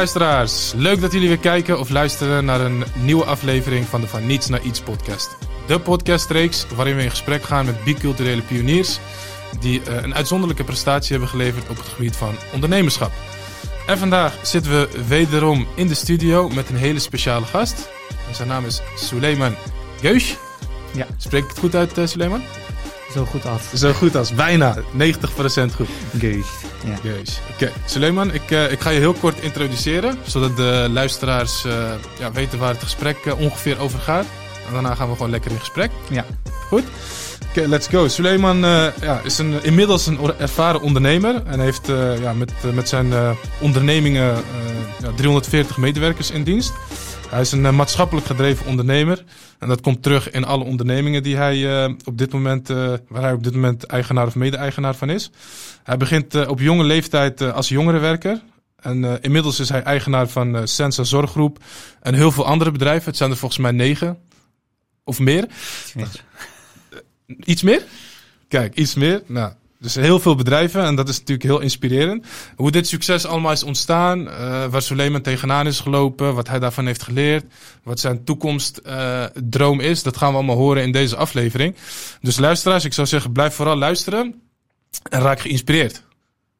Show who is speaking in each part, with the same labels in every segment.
Speaker 1: Luisteraars, leuk dat jullie weer kijken of luisteren naar een nieuwe aflevering van de Van Niets naar Iets podcast. De podcastreeks waarin we in gesprek gaan met biculturele pioniers die uh, een uitzonderlijke prestatie hebben geleverd op het gebied van ondernemerschap. En vandaag zitten we wederom in de studio met een hele speciale gast. En zijn naam is Suleiman Geus.
Speaker 2: Ja.
Speaker 1: Spreek ik het goed uit, uh, Suleiman?
Speaker 2: Zo goed als.
Speaker 1: Zo goed als, bijna. 90% goed.
Speaker 2: Geus. Ja.
Speaker 1: Geus. Oké, okay. Suleiman, ik, uh, ik ga je heel kort introduceren, zodat de luisteraars uh, ja, weten waar het gesprek uh, ongeveer over gaat. En daarna gaan we gewoon lekker in gesprek.
Speaker 2: Ja.
Speaker 1: Goed? Oké, okay, let's go. Suleiman ja, is een, inmiddels een ervaren ondernemer en heeft ja, met, met zijn ondernemingen ja, 340 medewerkers in dienst. Hij is een maatschappelijk gedreven ondernemer. En dat komt terug in alle ondernemingen die hij, uh, op dit moment, uh, waar hij op dit moment eigenaar of mede-eigenaar van is. Hij begint uh, op jonge leeftijd als jongerenwerker. En inmiddels is hij eigenaar van Sensa Zorggroep en heel veel andere bedrijven. Het zijn er volgens mij negen of meer.
Speaker 2: Iets meer.
Speaker 1: Iets meer? Kijk, iets meer. Nou, dus heel veel bedrijven en dat is natuurlijk heel inspirerend. Hoe dit succes allemaal is ontstaan, uh, waar Suleiman tegenaan is gelopen, wat hij daarvan heeft geleerd, wat zijn toekomstdroom uh, is, dat gaan we allemaal horen in deze aflevering. Dus luisteraars, ik zou zeggen, blijf vooral luisteren en raak geïnspireerd.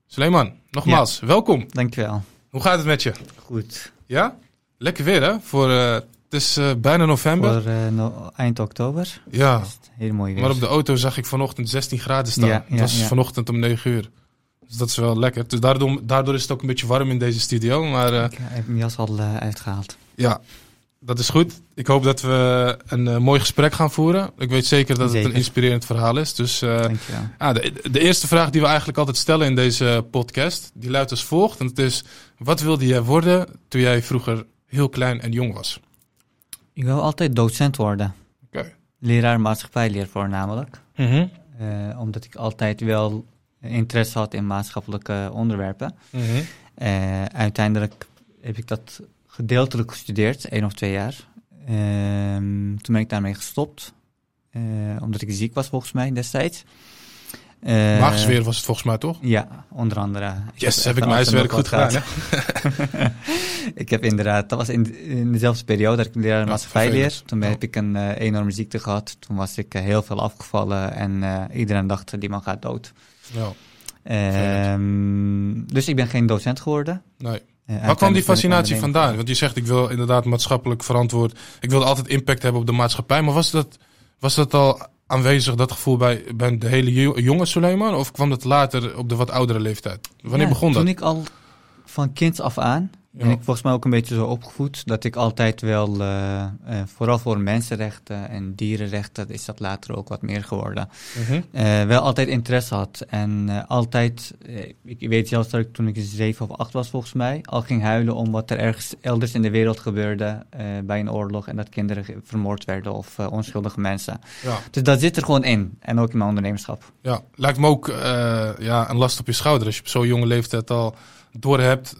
Speaker 1: Suleiman, nogmaals, ja. welkom.
Speaker 2: Dankjewel.
Speaker 1: Hoe gaat het met je?
Speaker 2: Goed.
Speaker 1: Ja? Lekker weer hè? Voor, uh, het is uh, bijna november.
Speaker 2: Voor uh, no eind oktober.
Speaker 1: Ja.
Speaker 2: Heel mooi weer.
Speaker 1: Maar op de auto zag ik vanochtend 16 graden staan.
Speaker 2: Ja, ja,
Speaker 1: dat was
Speaker 2: ja.
Speaker 1: vanochtend om 9 uur. Dus dat is wel lekker. Dus daardoor, daardoor is het ook een beetje warm in deze studio. Maar uh,
Speaker 2: ik heb mijn jas al uitgehaald.
Speaker 1: Ja, dat is goed. Ik hoop dat we een mooi gesprek gaan voeren. Ik weet zeker dat
Speaker 2: zeker.
Speaker 1: het een inspirerend verhaal is. Dus ah, de, de, eerste vraag die we eigenlijk altijd stellen in deze podcast, die luidt als volgt. En het is, wat wilde jij worden toen jij vroeger heel klein en jong was?
Speaker 2: Ik wil altijd docent worden.
Speaker 1: Okay.
Speaker 2: Leraar maatschappijleer voornamelijk.
Speaker 1: Mm -hmm.
Speaker 2: uh, omdat ik altijd wel interesse had in maatschappelijke onderwerpen.
Speaker 1: Mm -hmm.
Speaker 2: uh, uiteindelijk heb ik dat gedeeltelijk gestudeerd, één of twee jaar. Uh, toen ben ik daarmee gestopt. eh, omdat ik ziek was volgens mij destijds. Uh,
Speaker 1: Maagsfeer was het volgens mij toch?
Speaker 2: Ja, onder andere.
Speaker 1: Yes, heb ik mijn huiswerk goed gedaan.
Speaker 2: ik heb inderdaad, dat was in, in dezelfde periode dat ik leraar maatschappij leer. Toen heb ik een uh, enorme ziekte gehad. Toen was ik uh, heel veel afgevallen en iedereen dacht, die man gaat dood.
Speaker 1: Ja.
Speaker 2: Um, dus ik ben geen docent geworden.
Speaker 1: Nee. Waar kwam die fascinatie vandaan? Want je zegt, ik wil inderdaad maatschappelijk verantwoord. Ik wil altijd impact hebben op de maatschappij. Maar was dat, was dat al aanwezig, dat gevoel bij, bij de hele jonge Suleiman? Of kwam dat later op de wat oudere leeftijd? Wanneer
Speaker 2: ja,
Speaker 1: begon dat?
Speaker 2: Toen ik al van kind af aan,
Speaker 1: Ja.
Speaker 2: ben ik volgens mij ook een beetje zo opgevoed, dat ik altijd wel, uh, uh, vooral voor mensenrechten en dierenrechten, is dat later ook wat meer geworden,
Speaker 1: Mhm.
Speaker 2: uh, wel altijd interesse had. En altijd, ik weet zelfs dat ik toen ik zeven of acht was volgens mij, al ging huilen om wat er ergens elders in de wereld gebeurde bij een oorlog en dat kinderen vermoord werden of onschuldige mensen.
Speaker 1: Ja.
Speaker 2: Dus dat zit er gewoon in. En ook in mijn ondernemerschap.
Speaker 1: ja, lijkt me ook eh, ja, een last op je schouder als je op zo'n jonge leeftijd al doorhebt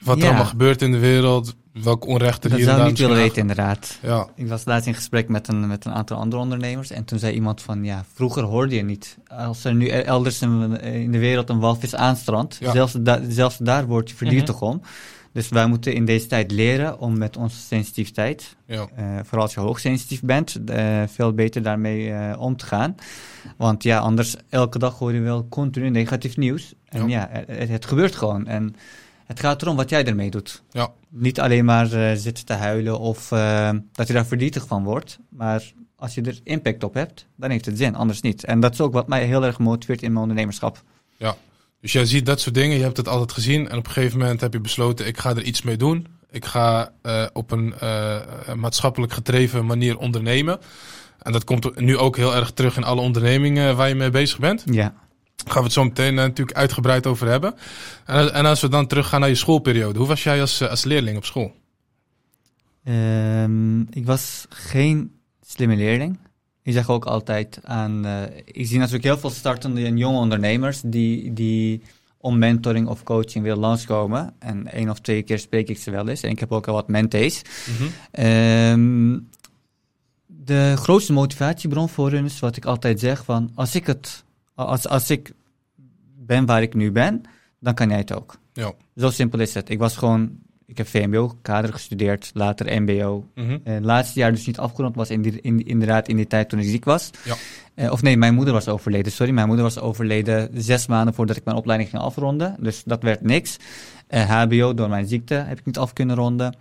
Speaker 1: wat er allemaal gebeurt in de wereld, welke onrechten
Speaker 2: Dat
Speaker 1: hier en
Speaker 2: zou niet willen weten, inderdaad.
Speaker 1: Ja,
Speaker 2: Ik was laatst in gesprek met een, met een aantal andere ondernemers. En toen zei iemand van, ja, vroeger hoorde je niet. Als er nu elders in, in de wereld een walvis aanstrandt,
Speaker 1: Ja.
Speaker 2: zelfs, da, zelfs daar word je verdrietig
Speaker 1: Mhm.
Speaker 2: om. Dus wij moeten in deze tijd leren om met onze sensitiviteit,
Speaker 1: ja,
Speaker 2: eh, vooral als je hoogsensitief bent, eh, veel beter daarmee eh, om te gaan. Want ja, anders elke dag hoor je wel continu negatief nieuws. En ja, het, het gebeurt gewoon. En het gaat erom wat jij ermee doet.
Speaker 1: ja,
Speaker 2: Niet alleen maar eh, zitten te huilen of eh, dat je daar verdrietig van wordt. Maar als je er impact op hebt, dan heeft het zin, anders niet. En dat is ook wat mij heel erg motiveert in mijn ondernemerschap.
Speaker 1: ja. Dus jij ziet dat soort dingen, je hebt het altijd gezien en op een gegeven moment heb je besloten, ik ga er iets mee doen. Ik ga eh, op een maatschappelijk gedreven manier ondernemen. En dat komt nu ook heel erg terug in alle ondernemingen waar je mee bezig bent.
Speaker 2: Ja.
Speaker 1: Daar gaan we het zo meteen eh, natuurlijk uitgebreid over hebben. En, en als we dan teruggaan naar je schoolperiode, hoe was jij als, eh, als leerling op school?
Speaker 2: Ehm, ik was geen slimme leerling. Ik zeg ook altijd aan. eh, ik zie natuurlijk heel veel startende en jonge ondernemers die, die om mentoring of coaching willen langskomen. En één of twee keer spreek ik ze wel eens. En ik heb ook al wat mentees. Ehm, de grootste motivatiebron voor hun is wat ik altijd zeg: van als ik het, als, als ik ben waar ik nu ben, dan kan jij het ook.
Speaker 1: Ja.
Speaker 2: Zo simpel is het. Ik was gewoon, ik heb VMBO-kader gestudeerd, later MBO.
Speaker 1: Mhm.
Speaker 2: Eh, laatste jaar dus niet afgerond was, in die, in, inderdaad in die tijd toen ik ziek was.
Speaker 1: Ja.
Speaker 2: Eh, of nee, mijn moeder was overleden. Sorry, mijn moeder was overleden zes maanden voordat ik mijn opleiding ging afronden. Dus dat werd niks. Eh, HBO, door mijn ziekte, heb ik niet af kunnen ronden.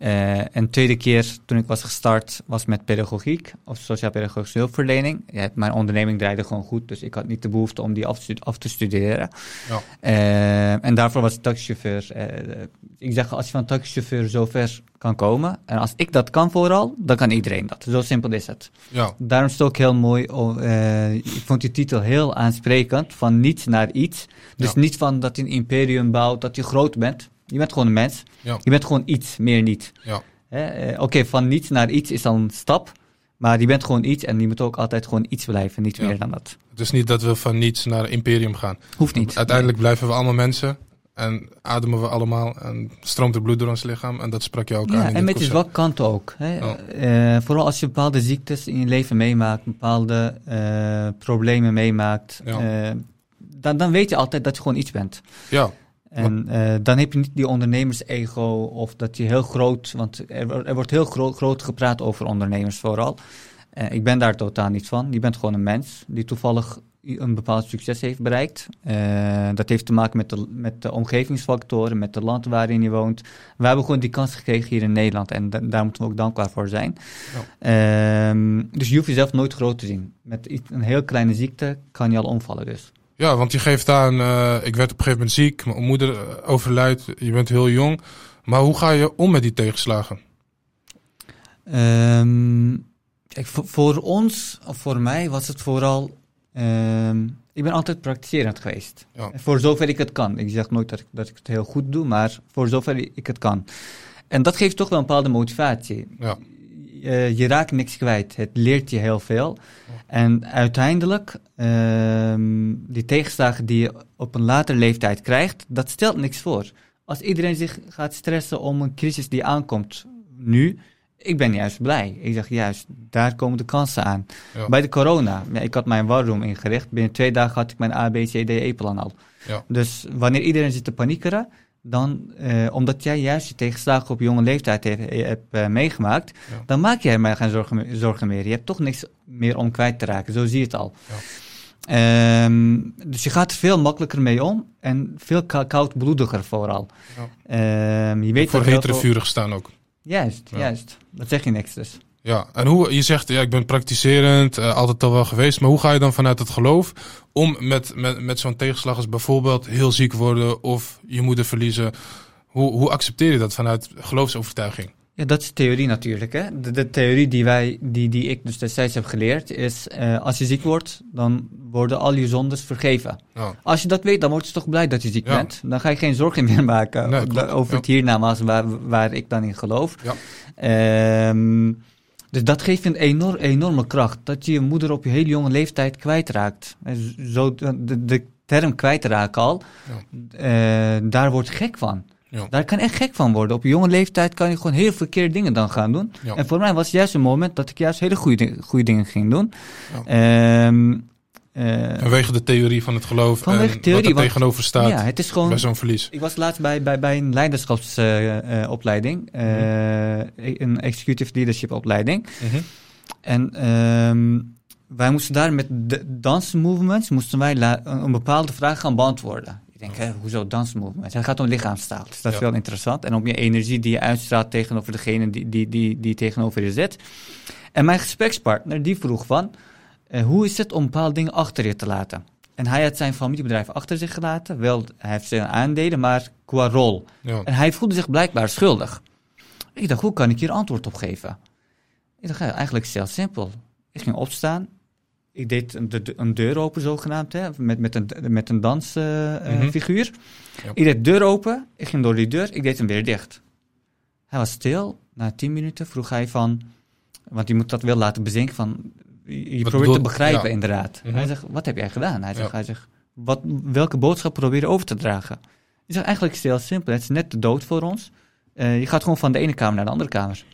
Speaker 2: Eh, en tweede keer toen ik was gestart was met pedagogiek of sociaal-pedagogische hulpverlening. Ja, mijn onderneming draaide gewoon goed, dus ik had niet de behoefte om die af, te af te studeren.
Speaker 1: Ja.
Speaker 2: Eh, en daarvoor was ik taxichauffeur. Eh, ik zeg, als je van taxichauffeur zo ver kan komen, en als ik dat kan vooral, dan kan iedereen dat. Zo simpel is het.
Speaker 1: Ja,
Speaker 2: Daarom is het ook heel mooi. ik vond die titel heel aansprekend. Van niets naar iets. Dus niet van dat je een imperium bouwt, dat je groot bent. Je bent gewoon een mens.
Speaker 1: Ja.
Speaker 2: Je bent gewoon iets, meer niet.
Speaker 1: ja,
Speaker 2: eh, Oké, van niets naar iets is dan een stap. Maar je bent gewoon iets en je moet ook altijd gewoon iets blijven. Niet
Speaker 1: Ja.
Speaker 2: meer dan dat.
Speaker 1: het is niet dat we van niets naar imperium gaan.
Speaker 2: Hoeft niet.
Speaker 1: Uiteindelijk blijven we allemaal mensen en ademen we allemaal en stroomt er bloed door ons lichaam. En dat sprak je ook aan
Speaker 2: Ja,
Speaker 1: in
Speaker 2: en met die
Speaker 1: concept.
Speaker 2: zwakkanten ook. Hè. Eh, vooral als je bepaalde ziektes in je leven meemaakt, bepaalde eh, problemen meemaakt,
Speaker 1: Ja.
Speaker 2: dan, dan weet je altijd dat je gewoon iets bent.
Speaker 1: Ja,
Speaker 2: En eh, dan heb je niet die ondernemersego of dat je heel groot, want er, er wordt heel gro- groot gepraat over ondernemers vooral. Eh, ik ben daar totaal niet van. Je bent gewoon een mens die toevallig een bepaald succes heeft bereikt. Eh, dat heeft te maken met de, met de omgevingsfactoren, met het land waarin je woont. We hebben gewoon die kans gekregen hier in Nederland en da- daar moeten we ook dankbaar voor zijn. Ehm, dus je hoeft jezelf nooit groot te zien. Met iets- een heel kleine ziekte kan je al omvallen dus.
Speaker 1: Ja, want je geeft aan, eh, ik werd op een gegeven moment ziek, mijn moeder eh, overlijdt, je bent heel jong. Maar hoe ga je om met die tegenslagen?
Speaker 2: Ehm, kijk, voor, voor ons, of voor mij, was het vooral. ehm, ik ben altijd praktiserend geweest.
Speaker 1: Ja.
Speaker 2: Voor zover ik het kan. Ik zeg nooit dat ik, dat ik het heel goed doe, maar voor zover ik het kan. En dat geeft toch wel een bepaalde motivatie.
Speaker 1: Ja.
Speaker 2: Je, je raakt niks kwijt. Het leert je heel veel. En uiteindelijk, ehm, die tegenslagen die je op een latere leeftijd krijgt, dat stelt niks voor. Als iedereen zich gaat stressen om een crisis die aankomt nu, ik ben juist blij. Ik zeg juist, daar komen de kansen aan.
Speaker 1: Ja.
Speaker 2: Bij de corona, ja, ik had mijn warroom ingericht. Binnen twee dagen had ik mijn ABCDE-plan al.
Speaker 1: Ja.
Speaker 2: Dus wanneer iedereen zit te paniekeren, dan, eh, omdat jij juist je tegenslagen op jonge leeftijd eh, hebt eh, meegemaakt,
Speaker 1: Ja.
Speaker 2: dan maak er maar geen zorgen, meer- zorgen meer. Je hebt toch niks meer om kwijt te raken, zo zie je het al.
Speaker 1: Ja.
Speaker 2: Ehm, dus je gaat er veel makkelijker mee om en veel koudbloediger vooral.
Speaker 1: Ja.
Speaker 2: Ehm, je weet
Speaker 1: voor hetere
Speaker 2: veel-
Speaker 1: vuren gestaan ook.
Speaker 2: Juist, juist. Dat zeg je niks dus.
Speaker 1: Ja, en hoe, je zegt, ja, ik ben praktiserend, eh, altijd al wel geweest. Maar hoe ga je dan vanuit het geloof om met, met, met zo'n tegenslag als bijvoorbeeld heel ziek worden of je moeder verliezen? Hoe, hoe accepteer je dat vanuit geloofsovertuiging?
Speaker 2: Ja, dat is theorie natuurlijk. Hè? De, de theorie die, wij, die, die ik dus destijds heb geleerd is... eh, als je ziek wordt, dan worden al je zondes vergeven.
Speaker 1: Ja,
Speaker 2: Als je dat weet, dan word je toch blij dat je ziek
Speaker 1: Ja.
Speaker 2: bent. Dan ga je geen zorgen meer maken
Speaker 1: Nee,
Speaker 2: over
Speaker 1: ja.
Speaker 2: het hiernamaals waar, waar ik dan in geloof.
Speaker 1: Ja.
Speaker 2: Ehm, dus dat geeft een enorm, enorme kracht. Dat je je moeder op je hele jonge leeftijd kwijtraakt. Zo, de, de term kwijtraken al, eh, daar word je gek van.
Speaker 1: Ja.
Speaker 2: Daar kan echt gek van worden. Op je jonge leeftijd kan je gewoon heel verkeerde dingen dan gaan doen.
Speaker 1: Ja.
Speaker 2: En voor mij was het juist een moment dat ik juist hele goede, goede dingen ging doen.
Speaker 1: Ja.
Speaker 2: Eh,
Speaker 1: Vanwege de theorie van het geloof
Speaker 2: Vanwege
Speaker 1: en
Speaker 2: theorie,
Speaker 1: wat er tegenover staat
Speaker 2: ja, het is gewoon
Speaker 1: bij zo'n verlies.
Speaker 2: ik was laatst bij, bij, bij een leiderschapsopleiding, een executive leadership opleiding.
Speaker 1: Mhm.
Speaker 2: En ehm, wij moesten daar met de dansmovements moesten wij een, bepaalde vraag gaan beantwoorden. Ik denk, hè, hoezo dansmovements? Het gaat om lichaamstaal, dus dat is
Speaker 1: Ja.
Speaker 2: wel interessant. En om je energie die je uitstraalt tegenover degene die, die, die, die tegenover je zit. En mijn gesprekspartner die vroeg van, eh, hoe is het om bepaalde dingen achter je te laten? En hij had zijn familiebedrijf achter zich gelaten. Wel, hij heeft zijn aandelen, maar qua rol.
Speaker 1: Ja.
Speaker 2: En hij voelde zich blijkbaar schuldig. Ik dacht, hoe kan ik hier antwoord op geven? Ik dacht, ja, eigenlijk is het heel simpel. Ik ging opstaan. Ik deed een, de- een deur open, zogenaamd, hè, met, met een, met een dansfiguur.
Speaker 1: Ja.
Speaker 2: Ik deed de deur open. Ik ging door die deur. Ik deed hem weer dicht. Hij was stil. Na tien minuten vroeg hij van... Want je moet dat wel laten bezinken van... Je probeert
Speaker 1: bedoel-
Speaker 2: te begrijpen,
Speaker 1: ja.
Speaker 2: inderdaad.
Speaker 1: Mhm.
Speaker 2: Hij zegt, wat heb jij gedaan? Hij zegt, hij zegt wat, welke boodschap probeer je over te dragen? Ik zeg, eigenlijk is het heel simpel. Het is net de dood voor ons. Eh, je gaat gewoon van de ene kamer naar de andere kamer.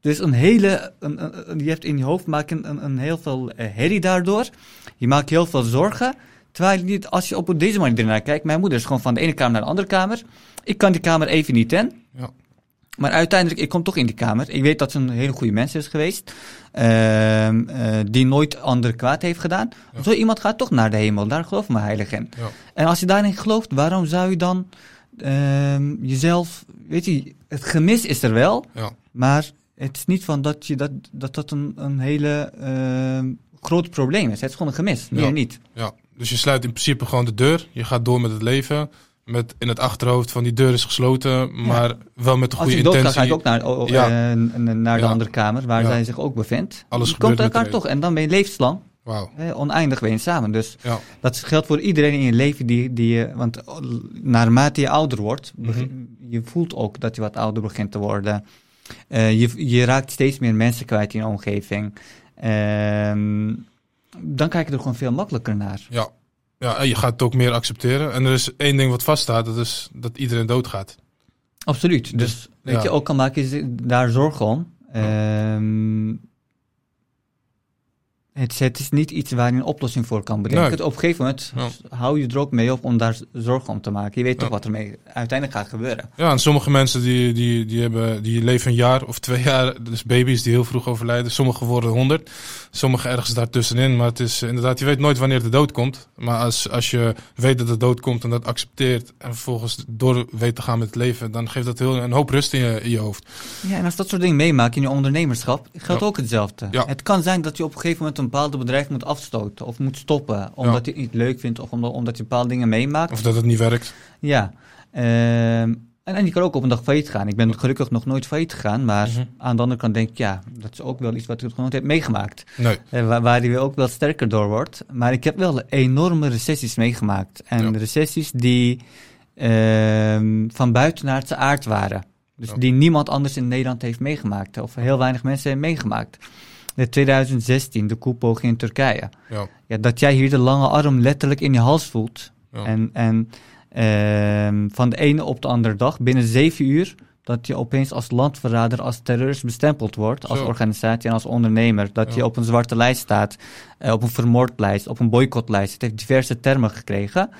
Speaker 2: Dus een hele, een, je hebt in je hoofd maak je een, een, een heel veel eh, herrie daardoor. Je maakt heel veel zorgen. Terwijl je niet, als je op deze manier ernaar kijkt, mijn moeder is gewoon van de ene kamer naar de andere kamer. Ik kan die kamer even niet in.
Speaker 1: Ja.
Speaker 2: Maar uiteindelijk, ik kom toch in die kamer. Ik weet dat ze een hele goede mens is geweest. ehm, eh, die nooit andere kwaad heeft gedaan.
Speaker 1: Ja.
Speaker 2: Zo iemand gaat toch naar de hemel. Daar geloof ik me heilig in.
Speaker 1: Ja.
Speaker 2: En als je daarin gelooft, waarom zou je dan ehm, jezelf... Weet je, het gemis is er wel.
Speaker 1: Ja.
Speaker 2: Maar het is niet van dat je dat, dat, dat een, een hele ehm, groot probleem is. Het is gewoon een gemis. Meer niet.
Speaker 1: Ja, dus je sluit in principe gewoon de deur. Je gaat door met het leven. Met in het achterhoofd van die deur is gesloten, maar wel met de
Speaker 2: Als
Speaker 1: goede
Speaker 2: ik dood ga,
Speaker 1: intentie.
Speaker 2: ga ik ook naar, oh, oh,
Speaker 1: Ja.
Speaker 2: eh, naar de
Speaker 1: Ja.
Speaker 2: andere kamer, waar zij zich ook bevindt.
Speaker 1: Alles
Speaker 2: je komt elkaar toch en dan ben je levenslang, eh, oneindig ben je samen. Dus dat geldt voor iedereen in je leven die, die je, want oh, naarmate je ouder wordt,
Speaker 1: Mhm.
Speaker 2: je voelt ook dat je wat ouder begint te worden. Eh, je, je raakt steeds meer mensen kwijt in je omgeving. Ehm, dan kijk je er gewoon veel makkelijker naar.
Speaker 1: Ja. Ja, en je gaat het ook meer accepteren. En er is één ding wat vaststaat, dat is dat iedereen doodgaat.
Speaker 2: Absoluut. Dus weet
Speaker 1: ja.
Speaker 2: je, ook maak je zich daar zorgen om. ehm, het, het is niet iets waar je een oplossing voor kan bedenken.
Speaker 1: Nee.
Speaker 2: Op een gegeven moment hou je er ook mee op om daar zorgen om te maken. Je weet toch wat er mee uiteindelijk gaat gebeuren.
Speaker 1: Ja, en sommige mensen die, die, die, hebben, die leven een jaar of twee jaar. Dus baby's die heel vroeg overlijden. Sommigen worden honderd. Sommigen ergens daartussenin. Maar het is eh, inderdaad, je weet nooit wanneer de dood komt. Maar als, als je weet dat de dood komt en dat accepteert. En vervolgens door weet te gaan met het leven. Dan geeft dat heel een hoop rust in je, in je hoofd.
Speaker 2: Ja, en als dat soort dingen meemaakt in je ondernemerschap, geldt
Speaker 1: Ja.
Speaker 2: ook hetzelfde. Het kan zijn dat je op een gegeven moment een bepaald bedrijf moet afstoten of moet stoppen, omdat je het niet leuk vindt of omdat, omdat je bepaalde dingen meemaakt.
Speaker 1: Of dat het niet werkt.
Speaker 2: Ja. Ehm, en, en je kan ook op een dag failliet gaan. Ik ben gelukkig nog nooit failliet gegaan, maar
Speaker 1: Mhm.
Speaker 2: aan de andere kant denk ik, ja, dat is ook wel iets wat ik nog nooit heb meegemaakt.
Speaker 1: Nee.
Speaker 2: Eh, waar, waar je ook wel sterker door wordt. Maar ik heb wel enorme recessies meegemaakt. En
Speaker 1: Ja.
Speaker 2: recessies die ehm, van buitenaardse aard waren. Dus
Speaker 1: Ja.
Speaker 2: die niemand anders in Nederland heeft meegemaakt. Of heel weinig mensen hebben meegemaakt. In 2016, de koepoging in Turkije.
Speaker 1: Ja.
Speaker 2: Ja, dat jij hier de lange arm letterlijk in je hals voelt.
Speaker 1: Ja.
Speaker 2: En, en ehm, van de ene op de andere dag, binnen zeven uur, dat je opeens als landverrader, als terrorist bestempeld wordt, als
Speaker 1: Zo.
Speaker 2: organisatie en als ondernemer. Dat
Speaker 1: Ja.
Speaker 2: je op een zwarte lijst staat, eh, op een vermoordlijst, op een boycottlijst. Het heeft diverse termen gekregen.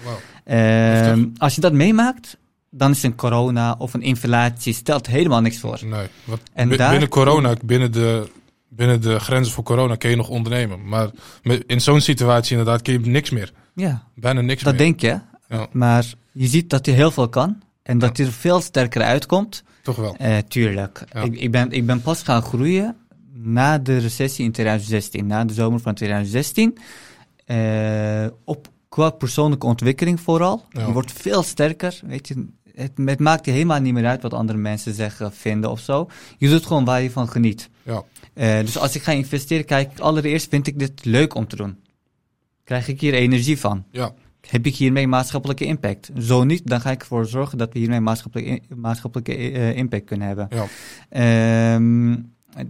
Speaker 2: Ehm, als je dat meemaakt, dan is een corona of een inflatie, stelt helemaal niks voor.
Speaker 1: Nee.
Speaker 2: En daar-
Speaker 1: binnen corona, binnen de, binnen de grenzen voor corona, kun je nog ondernemen. Maar in zo'n situatie inderdaad kun je niks meer.
Speaker 2: Ja,
Speaker 1: Bijna niks
Speaker 2: dat
Speaker 1: meer.
Speaker 2: denk je.
Speaker 1: Ja.
Speaker 2: Maar je ziet dat hij heel veel kan. En dat hij er veel sterker uitkomt.
Speaker 1: Toch wel.
Speaker 2: Eh, tuurlijk.
Speaker 1: Ja.
Speaker 2: Ik, ik, ben, ik ben pas gaan groeien na de recessie in 2016, na de zomer van 2016. Eh, op, qua persoonlijke ontwikkeling vooral.
Speaker 1: Ja.
Speaker 2: Je wordt veel sterker. Weet je, het, het maakt je helemaal niet meer uit wat andere mensen zeggen, vinden of zo. Je doet gewoon waar je van geniet.
Speaker 1: Ja.
Speaker 2: Eh, dus als ik ga investeren, kijk ik allereerst, vind ik dit leuk om te doen? Krijg ik hier energie van?
Speaker 1: Ja.
Speaker 2: Heb ik hiermee maatschappelijke impact? Zo niet, dan ga ik ervoor zorgen dat we hiermee maatschappelijke, maatschappelijke eh, impact kunnen hebben.
Speaker 1: Ja.
Speaker 2: Ehm,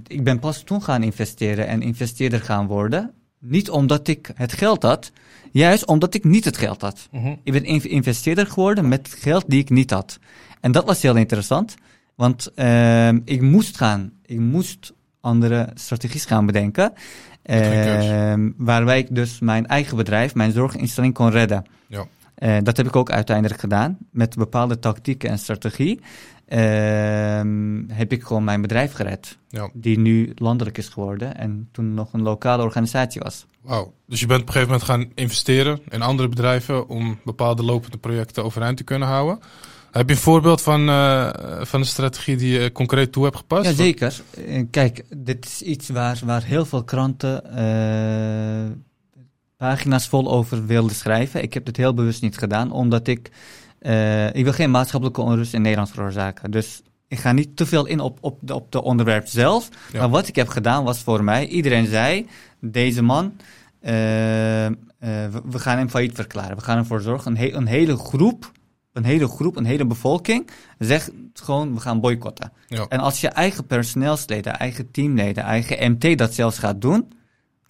Speaker 2: ik ben pas toen gaan investeren en investeerder gaan worden. Niet omdat ik het geld had, juist omdat ik niet het geld had.
Speaker 1: Mhm.
Speaker 2: Ik ben inv- investeerder geworden met geld die ik niet had. En dat was heel interessant, want ehm, ik moest gaan. Ik moest andere strategies gaan bedenken. Ehm, waarbij ik dus mijn eigen bedrijf, mijn zorginstelling kon redden.
Speaker 1: Ja.
Speaker 2: Eh, dat heb ik ook uiteindelijk gedaan. Met bepaalde tactieken en strategie ehm, heb ik gewoon mijn bedrijf gered.
Speaker 1: Ja.
Speaker 2: Die nu landelijk is geworden en toen nog een lokale organisatie was.
Speaker 1: Wauw. Dus je bent op een gegeven moment gaan investeren in andere bedrijven om bepaalde lopende projecten overeind te kunnen houden. Heb je een voorbeeld van, eh, van een strategie die je concreet toe hebt gepast?
Speaker 2: Ja, zeker. Eh, Kijk, dit is iets waar, waar heel veel kranten eh, pagina's vol over wilden schrijven. Ik heb dit heel bewust niet gedaan, omdat ik... ik wil geen maatschappelijke onrust in Nederland veroorzaken. Dus ik ga niet te veel in op, op, de, op de onderwerp zelf.
Speaker 1: Ja.
Speaker 2: Maar wat ik heb gedaan was voor mij... Iedereen zei, deze man... we, we gaan hem failliet verklaren. We gaan ervoor zorgen, een, he- een hele groep... Een hele groep, een hele bevolking zegt gewoon, we gaan boycotten.
Speaker 1: Ja.
Speaker 2: En als je eigen personeelsleden, eigen teamleden, eigen MT dat zelfs gaat doen,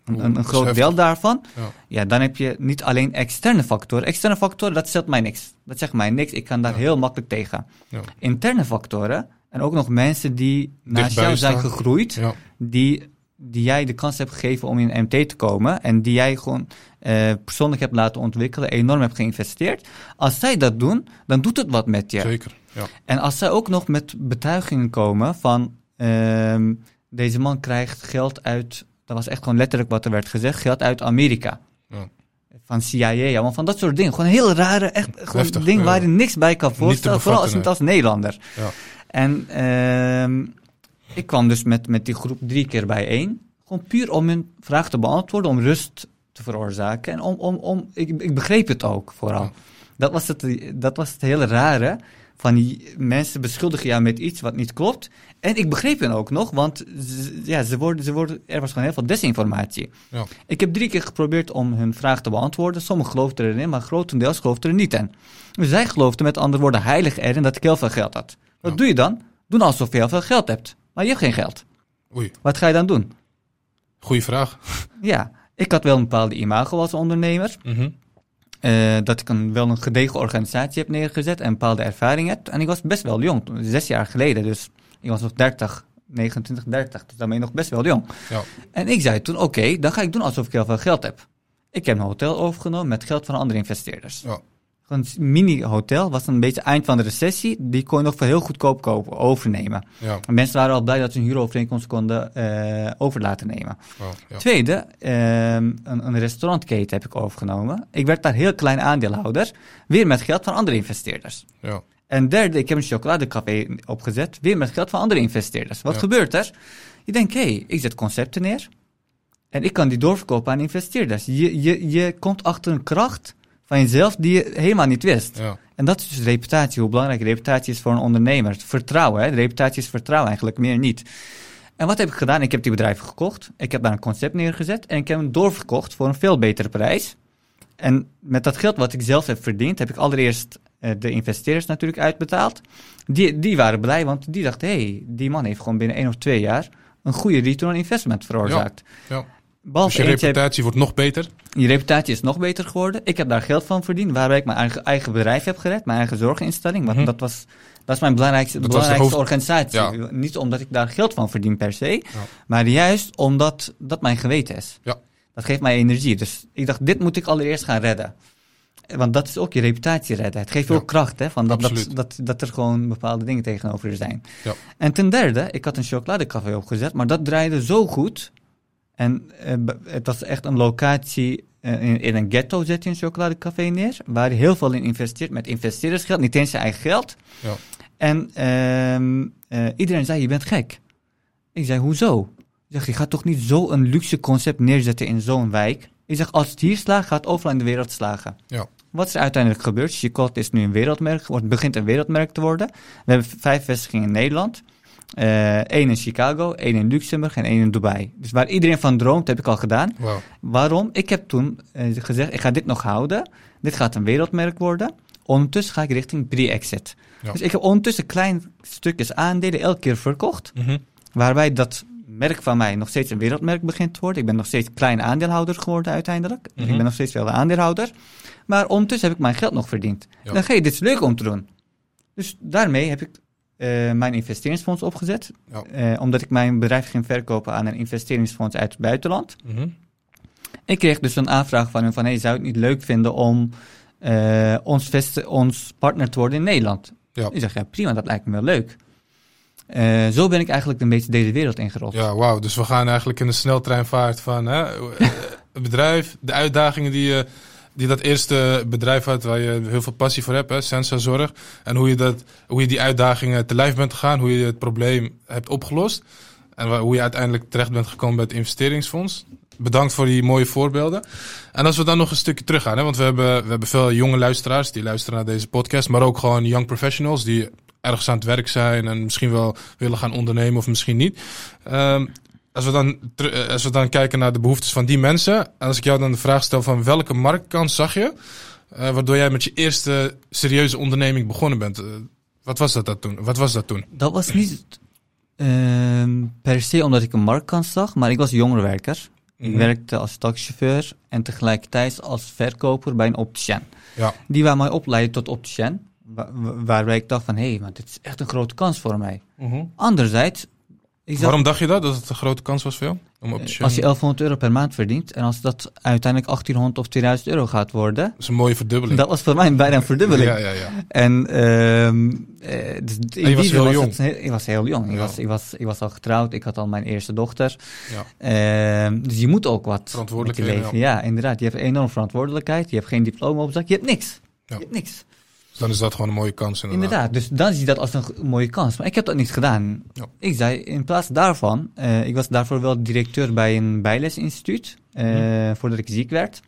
Speaker 2: een, groot deel daarvan,
Speaker 1: Ja.
Speaker 2: ja, dan heb je niet alleen externe factoren. Externe factoren, dat stelt mij niks. Dat zegt mij niks. Ik kan daar
Speaker 1: Ja.
Speaker 2: heel makkelijk tegen.
Speaker 1: Ja.
Speaker 2: Interne factoren, en ook nog mensen die naast jou zijn gegroeid, die die jij de kans hebt gegeven om in MT te komen en die jij gewoon eh, persoonlijk hebt laten ontwikkelen, enorm hebt geïnvesteerd. Als zij dat doen, dan doet het wat met je.
Speaker 1: Zeker. Ja.
Speaker 2: En als zij ook nog met betuigingen komen van ehm, deze man krijgt geld uit, dat was echt gewoon letterlijk wat er werd gezegd, geld uit Amerika.
Speaker 1: Ja.
Speaker 2: Van CIA, ja, van dat soort dingen. Gewoon heel rare, echt gewoon
Speaker 1: Heftig, ja.
Speaker 2: waar je niks bij kan
Speaker 1: te
Speaker 2: voorstellen. Vooral als je het als Nederlander.
Speaker 1: Ja.
Speaker 2: En ehm, ik kwam dus met, met die groep drie keer bijeen. Gewoon puur om hun vraag te beantwoorden, om rust te veroorzaken. En om, om, om ik, ik begreep het ook vooral. Dat, was het, dat was het hele rare. Van die mensen beschuldigen jou met iets wat niet klopt. En ik begreep hen ook nog, want ja, ze worden, ze worden, er was gewoon heel veel desinformatie.
Speaker 1: Ja.
Speaker 2: Ik heb drie keer geprobeerd om hun vraag te beantwoorden. Sommigen geloofden erin, maar grotendeels geloofden er niet in. Dus zij geloofden met andere woorden heilig erin dat ik heel veel geld had. Wat
Speaker 1: Ja.
Speaker 2: doe je dan? Doe alsof je heel veel geld hebt. Maar je hebt geen geld.
Speaker 1: Oei,
Speaker 2: Wat ga je dan doen?
Speaker 1: goeie vraag.
Speaker 2: Ja, ik had wel een bepaalde imago als ondernemer.
Speaker 1: Mhm.
Speaker 2: Eh, dat ik een, wel een gedegen organisatie heb neergezet en een bepaalde ervaring heb. En ik was best wel jong, zes jaar geleden. Dus ik was nog 30, 29, 30. Dus dan ben je nog best wel jong.
Speaker 1: Ja.
Speaker 2: En ik zei toen, oké, dan ga ik doen alsof ik heel veel geld heb. Ik heb een hotel overgenomen met geld van andere investeerders.
Speaker 1: Ja.
Speaker 2: Een mini-hotel was een beetje eind van de recessie. Die kon je nog voor heel goedkoop kopen, overnemen.
Speaker 1: Ja.
Speaker 2: En mensen waren al blij dat ze hun huurovereenkomst konden eh over laten nemen.
Speaker 1: Wow, ja.
Speaker 2: Tweede, ehm, een, een restaurantketen heb ik overgenomen. Ik werd daar heel klein aandeelhouder, weer met geld van andere investeerders.
Speaker 1: Ja.
Speaker 2: En derde, ik heb een chocoladecafé opgezet, weer met geld van andere investeerders. Wat gebeurt er? Je denkt, hé, hey, ik zet concepten neer en ik kan die doorverkopen aan investeerders. Je, je, je komt achter een kracht van jezelf die je helemaal niet wist.
Speaker 1: Ja.
Speaker 2: En dat is dus reputatie, hoe belangrijk reputatie is voor een ondernemer. Vertrouwen, hè? De reputatie is vertrouwen eigenlijk, meer niet. En wat heb ik gedaan? Ik heb die bedrijven gekocht. Ik heb daar een concept neergezet en ik heb hem doorverkocht voor een veel betere prijs. En met dat geld wat ik zelf heb verdiend, heb ik allereerst eh, de investeerders natuurlijk uitbetaald. Die, die waren blij, want die dachten, hé, hey, die man heeft gewoon binnen één of twee jaar een goede return on investment veroorzaakt.
Speaker 1: Ja.
Speaker 2: Behalve
Speaker 1: Dus je
Speaker 2: heb-
Speaker 1: reputatie wordt nog beter.
Speaker 2: je reputatie is nog beter geworden. Ik heb daar geld van verdiend, waarbij ik mijn eigen, eigen bedrijf heb gered, mijn eigen zorginstelling. Want
Speaker 1: Mhm.
Speaker 2: dat, was, dat is mijn belangrijkste,
Speaker 1: Dat
Speaker 2: belangrijkste
Speaker 1: hoofd-
Speaker 2: organisatie. Niet omdat ik daar geld van verdien per se,
Speaker 1: Ja.
Speaker 2: maar juist omdat dat mijn geweten is.
Speaker 1: Ja.
Speaker 2: Dat geeft mij energie. Dus ik dacht, dit moet ik allereerst gaan redden. Want dat is ook je reputatie redden. Het geeft je
Speaker 1: Ja.
Speaker 2: ook kracht, hè? Van dat, dat, dat, dat er gewoon bepaalde dingen tegenover je zijn.
Speaker 1: Ja.
Speaker 2: En ten derde, ik had een chocoladecafé opgezet, maar dat draaide zo goed. En eh, het was echt een locatie. eh, in, in een ghetto zet je een chocoladecafé neer. Waar je heel veel in investeert met investeerdersgeld, niet eens zijn eigen geld.
Speaker 1: Ja.
Speaker 2: En ehm, eh, iedereen zei: Je bent gek. Ik zei: Hoezo? Ik zeg: Je gaat toch niet zo'n luxe concept neerzetten in zo'n wijk? Ik zeg: Als het hier slaagt, gaat het overal in de wereld slagen.
Speaker 1: Ja.
Speaker 2: Wat is er uiteindelijk gebeurd? Chicotte is nu een wereldmerk, wordt, begint een wereldmerk te worden. We hebben vijf vestigingen in Nederland. Eén in Chicago, één in Luxemburg en één in Dubai. Dus waar iedereen van droomt, heb ik al gedaan. Waarom? Ik heb toen eh, gezegd, ik ga dit nog houden. Dit gaat een wereldmerk worden. Ondertussen ga ik richting pre-exit.
Speaker 1: Ja.
Speaker 2: Dus ik heb ondertussen klein stukjes aandelen elke keer verkocht.
Speaker 1: Mhm.
Speaker 2: Waarbij dat merk van mij nog steeds een wereldmerk begint te worden. Ik ben nog steeds klein aandeelhouder geworden uiteindelijk.
Speaker 1: Mhm.
Speaker 2: ik ben nog steeds wel de aandeelhouder. Maar ondertussen heb ik mijn geld nog verdiend.
Speaker 1: Ja.
Speaker 2: Dan ga je, dit is leuk om te doen. Dus daarmee heb ik eh, mijn investeringsfonds opgezet.
Speaker 1: Ja.
Speaker 2: Eh, omdat ik mijn bedrijf ging verkopen aan een investeringsfonds uit het buitenland.
Speaker 1: Mhm.
Speaker 2: Ik kreeg dus een aanvraag van hem van... Hey, zou je het niet leuk vinden om eh, ons, ons partner te worden in Nederland?
Speaker 1: Ja.
Speaker 2: Ik zeg, ja prima, dat lijkt me wel leuk. Zo ben ik eigenlijk een beetje deze wereld ingerold.
Speaker 1: Ja, wauw. Dus we gaan eigenlijk in de sneltreinvaart van hè, het bedrijf, de uitdagingen die, je, die dat eerste bedrijf had, waar je heel veel passie voor hebt, hè. En hoe je, dat, hoe je die uitdagingen te lijf bent gegaan, hoe je het probleem hebt opgelost. En hoe je uiteindelijk terecht bent gekomen bij het investeringsfonds. Bedankt voor die mooie voorbeelden. En als we dan nog een stukje teruggaan, hè, want we hebben, we hebben veel jonge luisteraars die luisteren naar deze podcast, maar ook gewoon young professionals die ergens aan het werk zijn en misschien wel willen gaan ondernemen of misschien niet. Ehm, als, we dan, eh, als we dan kijken naar de behoeftes van die mensen, en als ik jou dan de vraag stel van welke marktkans zag je, eh, waardoor jij met je eerste serieuze onderneming begonnen bent. Eh, wat was dat, dat toen? Wat was dat toen?
Speaker 2: Dat was niet ehm, per se omdat ik een marktkans zag, maar ik was jongerenwerker. Ik
Speaker 1: Mhm.
Speaker 2: werkte als taxichauffeur en tegelijkertijd als verkoper bij een opticien.
Speaker 1: Ja.
Speaker 2: Die waar mij opleiden tot opticien, wa- wa- waarbij ik dacht van, hé, hey, maar dit is echt een grote kans voor mij. Anderzijds,
Speaker 1: Waarom dacht je dat, dat het een grote kans was voor jou? Om op te
Speaker 2: Als je
Speaker 1: shinen.
Speaker 2: 1100 euro per maand verdient en als dat uiteindelijk 1800 of 2000 euro gaat worden,
Speaker 1: Dat is een mooie verdubbeling.
Speaker 2: dat was voor mij bijna een verdubbeling.
Speaker 1: Ja, ja, ja.
Speaker 2: En eh, dus
Speaker 1: je was heel jong.
Speaker 2: het ik was heel jong. Ik,
Speaker 1: Ja.
Speaker 2: was, ik, was, ik was al getrouwd, ik had al mijn eerste dochter.
Speaker 1: Ja.
Speaker 2: Ehm, dus je moet ook wat
Speaker 1: Verantwoordelijkheden,
Speaker 2: leven. Ja. inderdaad. Je hebt een enorme verantwoordelijkheid. Je hebt geen diploma op zak. Je hebt niks.
Speaker 1: Ja.
Speaker 2: Je hebt niks.
Speaker 1: Dan is dat gewoon een mooie kans inderdaad.
Speaker 2: Inderdaad. Dus dan zie je dat als een mooie kans. Maar ik heb dat niet gedaan.
Speaker 1: Ja.
Speaker 2: Ik zei, in plaats daarvan, eh, ik was daarvoor wel directeur bij een bijlesinstituut, eh,
Speaker 1: Mhm.
Speaker 2: voordat ik ziek werd.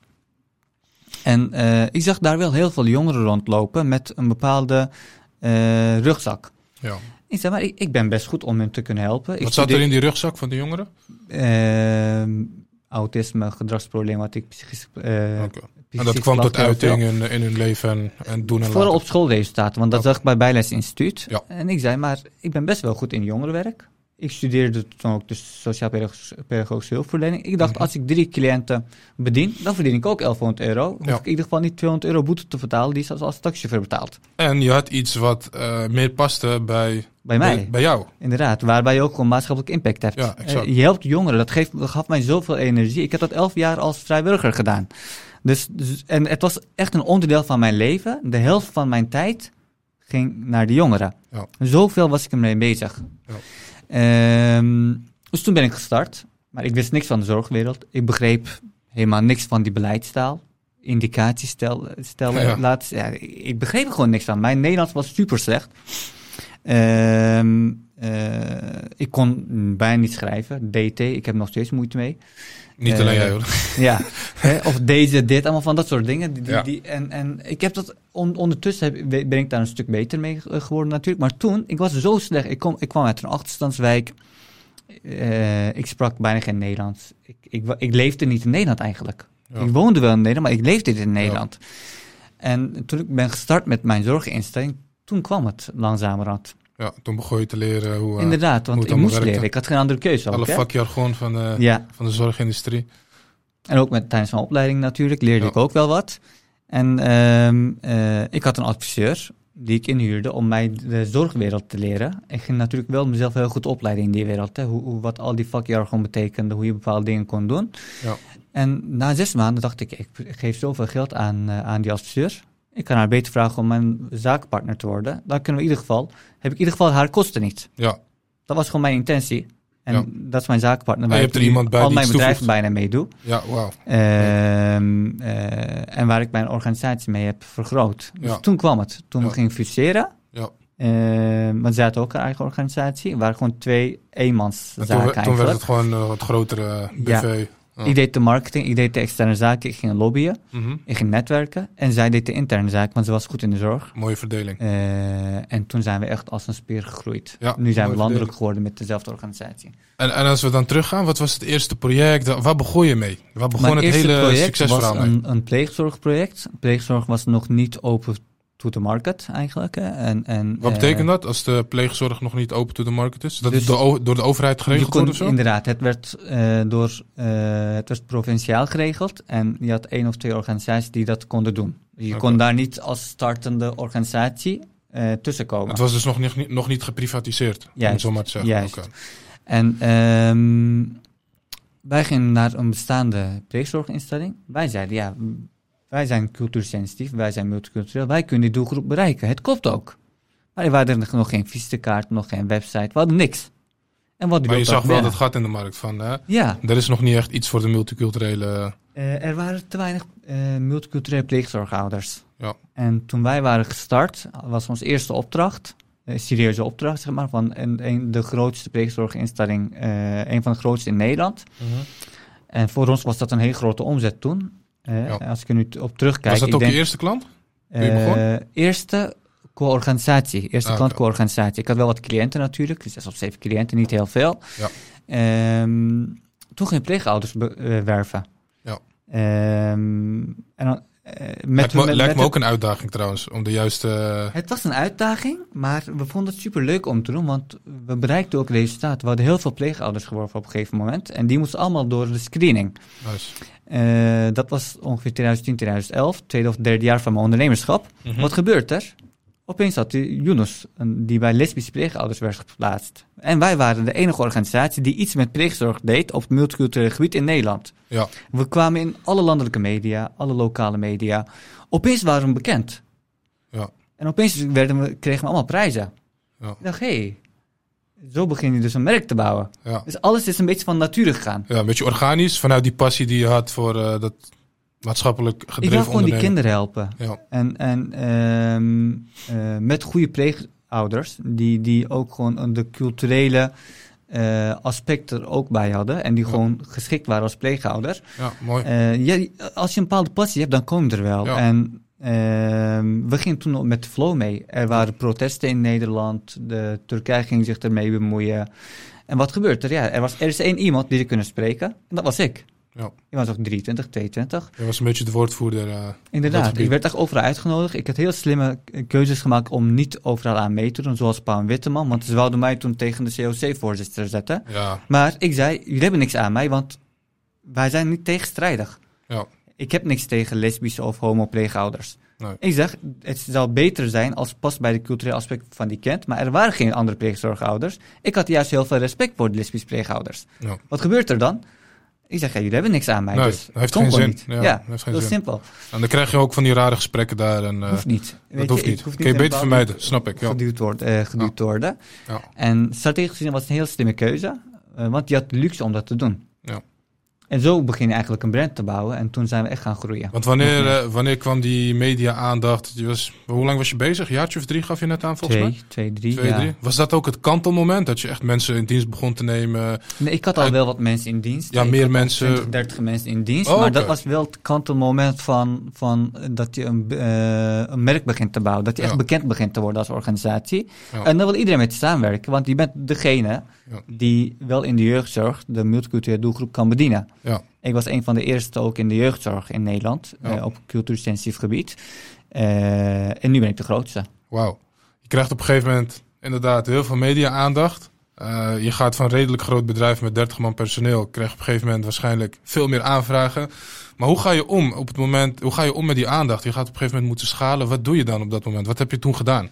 Speaker 2: En eh, ik zag daar wel heel veel jongeren rondlopen met een bepaalde rugzak.
Speaker 1: Ja.
Speaker 2: Ik zei, maar ik, ik ben best goed om hen te kunnen helpen. Ik
Speaker 1: Wat zat er in die rugzak van de jongeren?
Speaker 2: Ehm, autisme, gedragsproblematiek, psychisch, eh,
Speaker 1: Oké. En dat kwam tot uiting in, in hun leven en, en doen en
Speaker 2: Vooral
Speaker 1: laten.
Speaker 2: op schoolresultaten, want dat
Speaker 1: Oké.
Speaker 2: zag ik bij Bijles Instituut.
Speaker 1: Ja.
Speaker 2: En ik zei, maar ik ben best wel goed in jongerenwerk. Ik studeerde toen ook dus sociaal-pedagogische hulpverlening. Ik dacht,
Speaker 1: Mhm.
Speaker 2: als ik drie cliënten bedien, dan verdien ik ook 1100 euro. Hoef
Speaker 1: Ja.
Speaker 2: ik in ieder geval niet 200 euro boete te betalen, die is als, als taxichauffeur betaald.
Speaker 1: En je had iets wat eh, meer paste bij,
Speaker 2: Bij mij,
Speaker 1: bij, bij jou.
Speaker 2: inderdaad. Waarbij je ook gewoon maatschappelijk impact hebt.
Speaker 1: Ja, exact.
Speaker 2: Eh, je helpt jongeren, dat, geeft, dat gaf mij zoveel energie. Ik heb dat elf jaar als vrijwilliger gedaan. Dus, dus, en het was echt een onderdeel van mijn leven. De helft van mijn tijd ging naar de jongeren.
Speaker 1: Ja.
Speaker 2: Zoveel was ik ermee bezig.
Speaker 1: Ja.
Speaker 2: Ehm, dus toen ben ik gestart. Maar ik wist niks van de zorgwereld. Ik begreep helemaal niks van die beleidstaal. Indicaties stel, stellen,
Speaker 1: Ja.
Speaker 2: Ja, ik begreep er gewoon niks van. Mijn Nederlands was super slecht. Ehm, eh, ik kon bijna niet schrijven. DT, ik heb nog steeds moeite mee.
Speaker 1: Niet
Speaker 2: Eh,
Speaker 1: alleen jij hoor.
Speaker 2: Ja, hè, of deze, dit, allemaal van dat soort dingen. Die, die,
Speaker 1: Ja.
Speaker 2: die- en, en ik heb dat, on- ondertussen heb, ben ik daar een stuk beter mee ge- geworden natuurlijk. Maar toen, ik was zo slecht. Ik, kom, ik kwam uit een achterstandswijk. Eh, ik sprak bijna geen Nederlands. Ik, ik, ik leefde niet in Nederland eigenlijk.
Speaker 1: Ja.
Speaker 2: Ik woonde wel in Nederland, maar ik leefde niet in Nederland. En toen ik ben gestart met mijn zorginstelling, toen kwam het langzamerhand.
Speaker 1: Ja, toen begon je te leren hoe eh,
Speaker 2: Inderdaad,
Speaker 1: hoe
Speaker 2: want
Speaker 1: het
Speaker 2: ik moest
Speaker 1: werkte.
Speaker 2: leren. Ik had geen andere keuze
Speaker 1: alle vakjargon van, de
Speaker 2: Ja,
Speaker 1: van de zorgindustrie.
Speaker 2: En ook met, tijdens mijn opleiding natuurlijk leerde
Speaker 1: Ja.
Speaker 2: ik ook wel wat. En ehm, eh, ik had een adviseur die ik inhuurde om mij de zorgwereld te leren. Ik ging natuurlijk wel mezelf heel goed opleiden in die wereld. Hè? Hoe, hoe, wat al die vakjargon betekende, hoe je bepaalde dingen kon doen.
Speaker 1: Ja.
Speaker 2: En na zes maanden dacht ik, ik geef zoveel geld aan, eh, aan die adviseur. Ik kan haar beter vragen om mijn zakenpartner te worden. Dan kunnen we in ieder geval, heb ik in ieder geval haar kosten niet.
Speaker 1: Ja,
Speaker 2: Dat was gewoon mijn intentie. En
Speaker 1: Ja.
Speaker 2: dat is mijn zakenpartner.
Speaker 1: En
Speaker 2: waar
Speaker 1: je hebt er iemand bij
Speaker 2: al
Speaker 1: die
Speaker 2: mijn bedrijf
Speaker 1: toevoegt.
Speaker 2: bijna mee doe.
Speaker 1: ja, wauw.
Speaker 2: Ehm, eh, en waar ik mijn organisatie mee heb vergroot. Dus
Speaker 1: Ja.
Speaker 2: toen kwam het. Toen
Speaker 1: Ja.
Speaker 2: we gingen fuseren.
Speaker 1: Ja.
Speaker 2: Ehm, want ze hadden ook een eigen organisatie. Waren gewoon twee
Speaker 1: En
Speaker 2: eenmanszaken
Speaker 1: toen, toen werd
Speaker 2: eigenlijk.
Speaker 1: het gewoon een wat grotere
Speaker 2: Ja. Ik deed de marketing, ik deed de externe zaken, ik ging lobbyen,
Speaker 1: Mhm.
Speaker 2: ik ging netwerken. En zij deed de interne zaken, want ze was goed in de zorg.
Speaker 1: Mooie verdeling.
Speaker 2: Eh, en toen zijn we echt als een speer gegroeid.
Speaker 1: Ja,
Speaker 2: nu zijn we landelijk geworden met dezelfde organisatie.
Speaker 1: En, en als we dan teruggaan, wat was het eerste project? Waar begon je mee? Waar begon
Speaker 2: Mijn
Speaker 1: het hele
Speaker 2: project
Speaker 1: succesverhaal
Speaker 2: was
Speaker 1: mee?
Speaker 2: een, een pleegzorgproject. Pleegzorg was nog niet open to the market eigenlijk. En, en,
Speaker 1: Wat
Speaker 2: eh,
Speaker 1: betekent dat als de pleegzorg nog niet open to the market is? Dat
Speaker 2: Dus-
Speaker 1: het door, o- door de overheid geregeld
Speaker 2: kon,
Speaker 1: wordt of zo?
Speaker 2: inderdaad, het werd, eh, door, eh, het werd provinciaal geregeld. En je had één of twee organisaties die dat konden doen. Je kon daar niet als startende organisatie eh tussenkomen.
Speaker 1: Het was dus nog niet, nog niet geprivatiseerd, om
Speaker 2: Juist,
Speaker 1: zo maar te zeggen.
Speaker 2: juist.
Speaker 1: Oké.
Speaker 2: En ehm, wij gingen naar een bestaande pleegzorginstelling. Wij zeiden, ja, wij zijn cultuursensitief, wij zijn multicultureel, wij kunnen die doelgroep bereiken. Het klopt ook. Maar er waren nog geen visitekaart, nog geen website, we hadden niks. En wat
Speaker 1: Maar je zag wel dat gat in de markt van, hè?
Speaker 2: Ja,
Speaker 1: er is nog niet echt iets voor de multiculturele...
Speaker 2: eh, er waren te weinig eh, multiculturele pleegzorgouders.
Speaker 1: Ja.
Speaker 2: En toen wij waren gestart, was onze eerste opdracht, een serieuze opdracht, zeg maar, van een, een, de grootste pleegzorginstelling, eh, een van de grootste in Nederland. En voor ons was dat een hele grote omzet toen.
Speaker 1: Ja.
Speaker 2: Als ik er nu op terugkijk.
Speaker 1: Was dat ook
Speaker 2: denk,
Speaker 1: je eerste klant? je
Speaker 2: eh, eerste co-organisatie. Eerste
Speaker 1: Ah,
Speaker 2: klant
Speaker 1: oké.
Speaker 2: co-organisatie. Ik had wel wat cliënten natuurlijk. Zes of zeven cliënten, niet heel veel.
Speaker 1: Ja.
Speaker 2: Ehm, toen ging pleegouders be- eh, werven.
Speaker 1: Ja.
Speaker 2: Ehm, en dan, eh, met,
Speaker 1: lijkt me,
Speaker 2: met-
Speaker 1: lijkt me ook een uitdaging trouwens, om de juiste...
Speaker 2: het was een uitdaging, maar we vonden het super leuk om te doen, want we bereikten ook resultaten. We hadden heel veel pleegouders geworven op een gegeven moment. En die moesten allemaal door de screening.
Speaker 1: Nice.
Speaker 2: Eh, dat was ongeveer 2010, 2011, tweede of derde jaar van mijn ondernemerschap.
Speaker 1: Mhm.
Speaker 2: Wat gebeurt er? Opeens had Yunus, die bij lesbische pleegouders werd geplaatst. En wij waren de enige organisatie die iets met pleegzorg deed op het multiculturele gebied in Nederland.
Speaker 1: Ja,
Speaker 2: We kwamen in alle landelijke media, alle lokale media. Opeens waren we bekend.
Speaker 1: ja,
Speaker 2: En opeens werden we, kregen we allemaal prijzen.
Speaker 1: ja,
Speaker 2: Ik dacht, hé, hey, zo begin je dus een merk te bouwen.
Speaker 1: ja.
Speaker 2: Dus alles is een beetje van nature gegaan.
Speaker 1: Ja, een beetje organisch, vanuit die passie die je had voor eh, dat maatschappelijk
Speaker 2: Ik
Speaker 1: gedreven
Speaker 2: wil gewoon die kinderen helpen.
Speaker 1: Ja,
Speaker 2: En, en ehm, eh, met goede pleegouders, die, die ook gewoon de culturele eh, aspecten er ook bij hadden. En die
Speaker 1: Ja.
Speaker 2: gewoon geschikt waren als pleegouder.
Speaker 1: ja, mooi.
Speaker 2: Ja, als je een bepaalde passie hebt, dan kom je er wel.
Speaker 1: Ja.
Speaker 2: En we gingen toen met de flow mee. Er waren protesten in Nederland. De Turkije ging zich ermee bemoeien. En wat gebeurt er? Ja, er, was, er is één iemand die er kunnen spreken. En dat was ik.
Speaker 1: Ja.
Speaker 2: Ik was ook 23, 22.
Speaker 1: Je was een beetje de woordvoerder. eh,
Speaker 2: Inderdaad, ik werd echt overal uitgenodigd. Ik had heel slimme keuzes gemaakt om niet overal aan mee te doen, zoals Paul Witteman. Want ze wilden mij toen tegen de COC-voorzitter zetten.
Speaker 1: ja,
Speaker 2: Maar ik zei, jullie hebben niks aan mij, want wij zijn niet tegenstrijdig.
Speaker 1: ja,
Speaker 2: Ik heb niks tegen lesbische of homo pleegouders.
Speaker 1: Nee.
Speaker 2: Ik zeg, het zou beter zijn als past bij de culturele aspect van die kind. Maar er waren geen andere pleegzorgouders. Ik had juist heel veel respect voor de lesbische pleegouders.
Speaker 1: ja.
Speaker 2: Wat gebeurt er dan? Ik zeg, ja, jullie hebben niks aan mij.
Speaker 1: Nee,
Speaker 2: dus
Speaker 1: heeft geen zin.
Speaker 2: Niet.
Speaker 1: Ja,
Speaker 2: Ja,
Speaker 1: dat heeft geen
Speaker 2: heel
Speaker 1: zin.
Speaker 2: simpel.
Speaker 1: En dan krijg je ook van die rare gesprekken daar. En, eh,
Speaker 2: hoeft niet. Weet
Speaker 1: dat hoeft niet.
Speaker 2: hoef
Speaker 1: Kun je beter vermijden, snap ik. Ja.
Speaker 2: Geduwd, wordt, eh, geduwd te worden.
Speaker 1: Ja.
Speaker 2: En strategisch gezien was het een heel slimme keuze. eh, want je had de luxe om dat te doen.
Speaker 1: Ja.
Speaker 2: En zo begin je eigenlijk een brand te bouwen. En toen zijn we echt gaan groeien.
Speaker 1: Want wanneer, eh, wanneer kwam die media-aandacht? Hoe lang was je bezig? Een jaartje of drie gaf je net aan, volgens mij?
Speaker 2: Twee, twee, drie,
Speaker 1: Twee,
Speaker 2: ja.
Speaker 1: drie. Was dat ook het kantelmoment? Dat je echt mensen in dienst begon te nemen?
Speaker 2: Nee, ik had al wel wat mensen in dienst.
Speaker 1: Ja,
Speaker 2: Ik
Speaker 1: meer mensen-
Speaker 2: 20, 30 mensen in dienst.
Speaker 1: Oh,
Speaker 2: maar dat was wel het kantelmoment van, van eh, dat je een, eh, een merk begint te bouwen. Dat je echt
Speaker 1: Ja.
Speaker 2: bekend begint te worden als organisatie.
Speaker 1: Ja.
Speaker 2: En dan wil iedereen met je samenwerken. Want je bent degene
Speaker 1: Ja.
Speaker 2: die wel in de jeugdzorg de multiculturele doelgroep kan bedienen.
Speaker 1: Ja.
Speaker 2: Ik was een van de eerste ook in de jeugdzorg in Nederland.
Speaker 1: Ja.
Speaker 2: eh, op cultuursensitief gebied. Eh, en nu ben ik de grootste.
Speaker 1: Wauw. Je krijgt op een gegeven moment inderdaad heel veel media-aandacht. Eh, je gaat van een redelijk groot bedrijf met 30 man personeel. Krijg op een gegeven moment waarschijnlijk veel meer aanvragen. Maar hoe ga je om op het moment? Hoe ga je om met die aandacht? Je gaat op een gegeven moment moeten schalen. Wat doe je dan op dat moment? Wat heb je toen gedaan?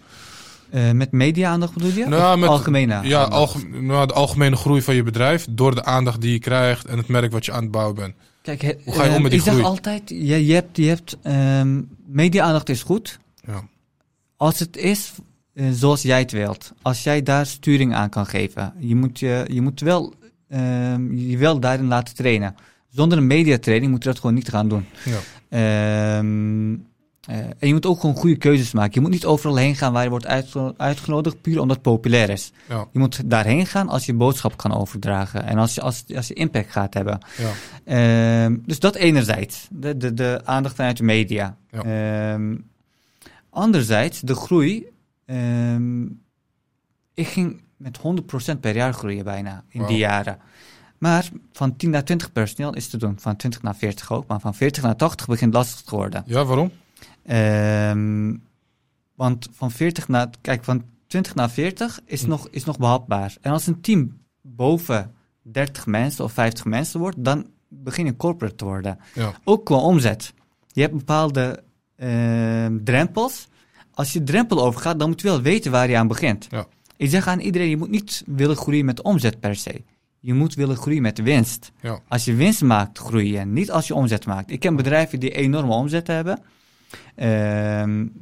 Speaker 2: Eh, met media-aandacht bedoel je?
Speaker 1: Nou, met-
Speaker 2: algemene
Speaker 1: Ja,
Speaker 2: aandacht?
Speaker 1: alge- nou, de algemene groei van je bedrijf door de aandacht die je krijgt en het merk wat je aan het bouwen bent.
Speaker 2: Kijk, he-
Speaker 1: Hoe ga je om
Speaker 2: ehm,
Speaker 1: met die
Speaker 2: ik zeg
Speaker 1: groei?
Speaker 2: altijd, je, je hebt, je hebt ehm, media-aandacht is goed.
Speaker 1: Ja,
Speaker 2: Als het is eh, zoals jij het wilt. Als jij daar sturing aan kan geven. Je moet je, je moet wel, ehm, je wel daarin laten trainen. Zonder een mediatraining moet je dat gewoon niet gaan doen.
Speaker 1: ja,
Speaker 2: Ehm, eh, en je moet ook gewoon goede keuzes maken. Je moet niet overal heen gaan waar je wordt uitgeno- uitgenodigd, puur omdat het populair is.
Speaker 1: ja,
Speaker 2: Je moet daarheen gaan als je boodschap kan overdragen. En als je, als, als je impact gaat hebben.
Speaker 1: ja,
Speaker 2: Ehm, dus dat enerzijds, de, de, de aandacht vanuit de media.
Speaker 1: Ja.
Speaker 2: Ehm, anderzijds, de groei. ehm, ik ging met 100% per jaar groeien bijna in die jaren. Maar van 10 naar 20 personeel is te doen. Van 20 naar 40 ook. Maar van 40 naar 80 begint lastig te worden.
Speaker 1: ja, waarom?
Speaker 2: Ehm, want van 40 naar, kijk, van 20 naar 40 is,
Speaker 1: Hm.
Speaker 2: nog, is nog behapbaar. En als een team boven 30 mensen of 50 mensen wordt, dan begin je corporate te worden.
Speaker 1: Ja,
Speaker 2: Ook qua omzet. Je hebt bepaalde ehm, drempels. Als je drempel overgaat, dan moet je wel weten waar je aan begint.
Speaker 1: Ja.
Speaker 2: Ik zeg aan iedereen, je moet niet willen groeien met omzet per se. Je moet willen groeien met winst.
Speaker 1: ja,
Speaker 2: Als je winst maakt, groei je. Niet als je omzet maakt. Ik ken bedrijven die enorme omzet hebben,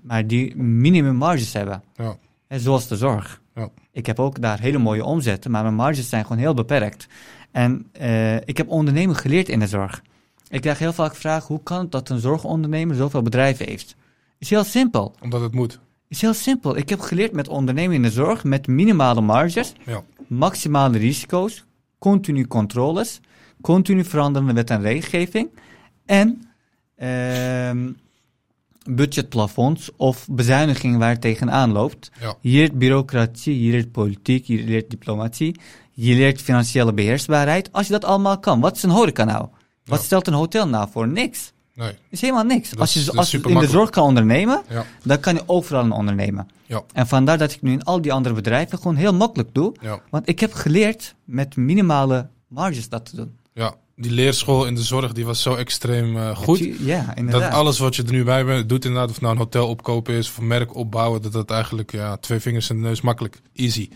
Speaker 2: maar die minimum marges hebben.
Speaker 1: ja,
Speaker 2: zoals de zorg.
Speaker 1: Ja.
Speaker 2: Ik heb ook daar hele mooie omzetten, maar mijn marges zijn gewoon heel beperkt. En eh, ik heb ondernemen geleerd in de zorg. Ik krijg heel vaak vragen, hoe kan het dat een zorgondernemer zoveel bedrijven heeft? Is heel simpel.
Speaker 1: omdat het moet.
Speaker 2: Is heel simpel. Ik heb geleerd met ondernemen in de zorg met minimale marges,
Speaker 1: Ja,
Speaker 2: maximale risico's, continu controles, continu veranderende wet en regelgeving en ehm, budgetplafonds of bezuinigingen waar het tegenaan loopt.
Speaker 1: ja,
Speaker 2: Je leert bureaucratie, je leert politiek, je leert diplomatie, je leert financiële beheersbaarheid. Als je dat allemaal kan, wat is een horeca nou? Wat
Speaker 1: Ja.
Speaker 2: stelt een hotel nou voor? Niks.
Speaker 1: nee,
Speaker 2: is helemaal niks.
Speaker 1: Dat
Speaker 2: als je,
Speaker 1: is-
Speaker 2: als je in de zorg kan ondernemen,
Speaker 1: ja,
Speaker 2: dan kan je overal een ondernemen.
Speaker 1: ja,
Speaker 2: En vandaar dat ik nu in al die andere bedrijven gewoon heel makkelijk doe.
Speaker 1: ja,
Speaker 2: Want ik heb geleerd met minimale marges dat te doen.
Speaker 1: ja. Die leerschool in de zorg die was zo extreem uh, goed.
Speaker 2: Ja, inderdaad.
Speaker 1: Dat alles wat je er nu bij bent, doet inderdaad, of nou een hotel opkopen is of een merk opbouwen, dat dat eigenlijk ja, twee vingers in de neus makkelijk, easy.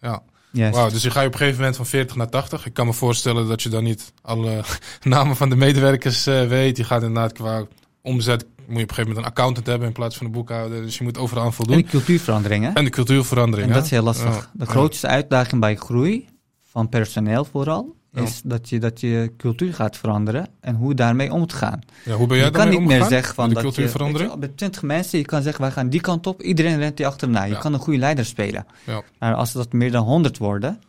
Speaker 1: Ja. Wauw, dus je ga je op een gegeven moment van 40 naar 80. Ik kan me voorstellen dat je dan niet alle namen van de medewerkers uh, weet. Je gaat inderdaad qua omzet moet je op een gegeven moment een accountant hebben in plaats van een boekhouder. Dus je moet overal aan voldoen.
Speaker 2: En de cultuurveranderingen.
Speaker 1: En de cultuurverandering.
Speaker 2: En dat is heel lastig. De grootste uitdaging bij groei, van personeel vooral, is dat, je, dat je cultuur gaat veranderen en hoe daarmee om te gaan.
Speaker 1: Ja, hoe ben jij
Speaker 2: je kan niet meer zeggen van
Speaker 1: de
Speaker 2: dat je, met 20 mensen, je kan zeggen wij gaan die kant op, iedereen rent die achterna. Je kan een goede leider spelen.
Speaker 1: Ja.
Speaker 2: Maar als dat meer dan 100 worden,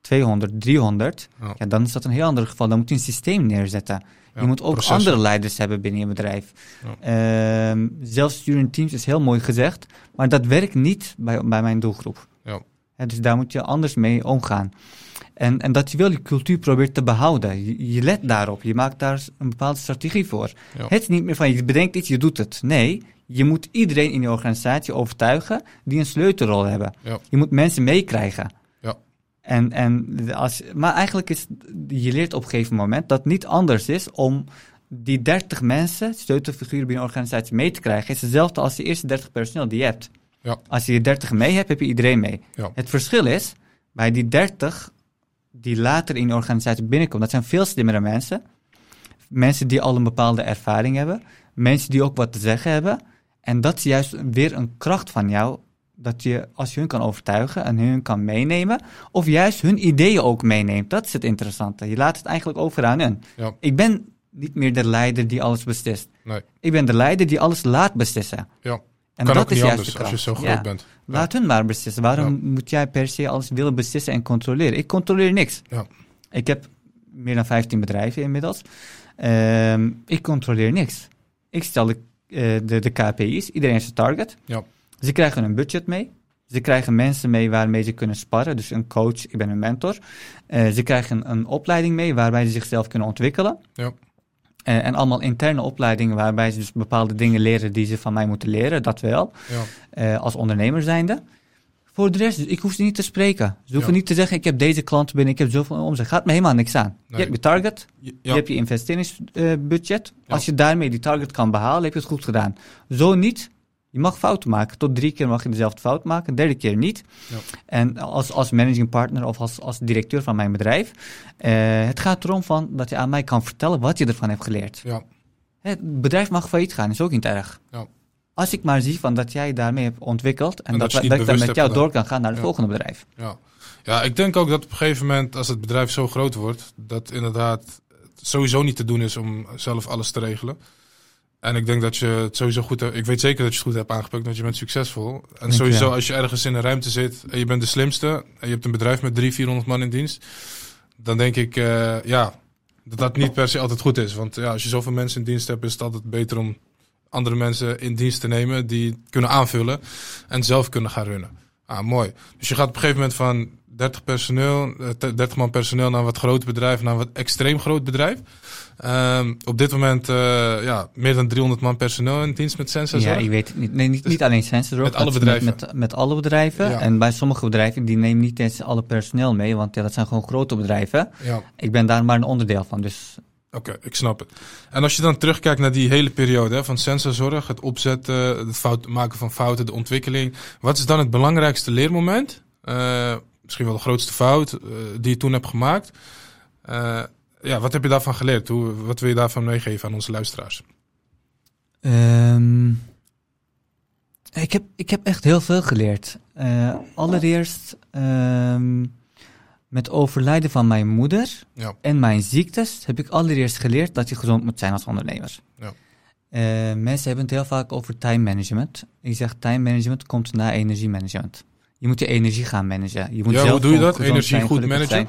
Speaker 2: 200, 300, ja. dan is dat een heel ander geval. Dan moet je een systeem neerzetten. je moet ook andere leiders hebben binnen je bedrijf. Ja. Uh, zelfsturende teams is heel mooi gezegd, maar dat werkt niet bij, bij mijn doelgroep.
Speaker 1: Ja.
Speaker 2: Dus daar moet je anders mee omgaan. En, en dat je wel die cultuur probeert te behouden. Je, je let daarop. Je maakt daar een bepaalde strategie voor. Het is niet meer van je bedenkt iets, je doet het. Nee, je moet iedereen in je organisatie overtuigen die een sleutelrol hebben. Je moet mensen meekrijgen.
Speaker 1: Ja.
Speaker 2: En, en als, maar eigenlijk is, je leert op een gegeven moment dat het niet anders is om die 30 mensen, sleutelfiguren binnen een organisatie, mee te krijgen. Het is hetzelfde als de eerste 30 personeel die je hebt.
Speaker 1: Ja.
Speaker 2: Als je die 30 mee hebt, heb je iedereen mee.
Speaker 1: Ja.
Speaker 2: Het verschil is, bij die 30 die later in de organisatie binnenkomen, dat zijn veel slimmere mensen. Mensen die al een bepaalde ervaring hebben. Mensen die ook wat te zeggen hebben. En dat is juist weer een kracht van jou. Dat je, als je hun kan overtuigen en hun kan meenemen. Of juist hun ideeën ook meeneemt. Dat is het interessante. Je laat het eigenlijk over aan hun.
Speaker 1: Ja.
Speaker 2: Ik ben niet meer de leider die alles beslist.
Speaker 1: Nee.
Speaker 2: Ik ben de leider die alles laat beslissen.
Speaker 1: Ja.
Speaker 2: En
Speaker 1: kan
Speaker 2: dat
Speaker 1: ook
Speaker 2: is
Speaker 1: niet
Speaker 2: juist
Speaker 1: anders
Speaker 2: de
Speaker 1: als je zo groot
Speaker 2: Ja.
Speaker 1: bent.
Speaker 2: Laat hun maar beslissen. Waarom moet jij per se alles willen beslissen en controleren? Ik controleer niks.
Speaker 1: Ja.
Speaker 2: Ik heb meer dan 15 bedrijven inmiddels. Ehm, ik controleer niks. Ik stel de, eh, de, de KPI's. Iedereen een target.
Speaker 1: Ja.
Speaker 2: Ze krijgen een budget mee. Ze krijgen mensen mee waarmee ze kunnen sparren. Dus een coach, ik ben een mentor. Eh, ze krijgen een opleiding mee waarbij ze zichzelf kunnen ontwikkelen.
Speaker 1: Ja.
Speaker 2: Eh, en allemaal interne opleidingen waarbij ze dus bepaalde dingen leren die ze van mij moeten leren. Dat wel.
Speaker 1: Ja.
Speaker 2: Eh, als ondernemer zijnde. Voor de rest, dus ik hoef ze niet te spreken. Ze hoeven
Speaker 1: Ja.
Speaker 2: niet te zeggen, ik heb deze klant binnen, ik heb zoveel omzet. Gaat me helemaal niks aan.
Speaker 1: Nee.
Speaker 2: Je hebt je target,
Speaker 1: Ja.
Speaker 2: je hebt je investeringsbudget. Als je daarmee die target kan behalen, heb je het goed gedaan. Zo niet, je mag fouten maken. Tot drie keer mag je dezelfde fout maken, derde keer niet.
Speaker 1: Ja.
Speaker 2: En als, als managing partner of als, als directeur van mijn bedrijf, eh, het gaat erom van dat je aan mij kan vertellen wat je ervan hebt geleerd.
Speaker 1: Ja.
Speaker 2: Het bedrijf mag failliet gaan, is ook niet erg.
Speaker 1: Ja.
Speaker 2: Als ik maar zie van dat jij daarmee hebt ontwikkeld en,
Speaker 1: En
Speaker 2: dat,
Speaker 1: dat
Speaker 2: dat, ik dan met jou door kan gaan naar het volgende bedrijf.
Speaker 1: Ja. ja, ik denk ook dat op een gegeven moment, als het bedrijf zo groot wordt, dat inderdaad het sowieso niet te doen is om zelf alles te regelen. En ik denk dat je het sowieso goed hebt. Ik weet zeker dat je het goed hebt aangepakt, want je bent succesvol. En sowieso, als je ergens in een ruimte zit en je bent de slimste en je hebt een bedrijf met 300, 400 man in dienst, dan denk ik, eh, ja, dat dat niet per se altijd goed is. Want ja, als je zoveel mensen in dienst hebt, is het altijd beter om andere mensen in dienst te nemen die kunnen aanvullen en zelf kunnen gaan runnen. Ah, mooi. Dus je gaat op een gegeven moment van 30 personeel, eh, 30 man personeel naar wat groter bedrijf, naar wat extreem groot bedrijf. Ehm, op dit moment eh, ja, meer dan 300 man personeel in dienst met Sensa.
Speaker 2: Ja, ik weet het niet. Nee, niet, niet alleen Sensor
Speaker 1: met alle bedrijven.
Speaker 2: Met, met, met alle bedrijven.
Speaker 1: Ja.
Speaker 2: En bij sommige bedrijven, die nemen niet eens alle personeel mee, want ja, dat zijn gewoon grote bedrijven.
Speaker 1: Ja,
Speaker 2: Ik ben daar maar een onderdeel van, dus
Speaker 1: oké, ik snap het. En als je dan terugkijkt naar die hele periode hè, van sensorzorg, het opzetten, het fout, maken van fouten, de ontwikkeling. Wat is dan het belangrijkste leermoment? Eh, misschien wel de grootste fout eh, die je toen hebt gemaakt. Eh, ja, wat heb je daarvan geleerd? Hoe, wat wil je daarvan meegeven aan onze luisteraars?
Speaker 2: Ehm, ik, heb, ik heb echt heel veel geleerd. Eh, allereerst ehm, met overlijden van mijn moeder
Speaker 1: Ja.
Speaker 2: en mijn ziektes heb ik allereerst geleerd dat je gezond moet zijn als ondernemer.
Speaker 1: Ja.
Speaker 2: Mensen hebben het heel vaak over time management. Ik zeg time management komt na energiemanagement. Je moet je energie gaan managen. Je moet
Speaker 1: Ja,
Speaker 2: zelf
Speaker 1: hoe doe je dat? Energie
Speaker 2: zijn,
Speaker 1: goed managen?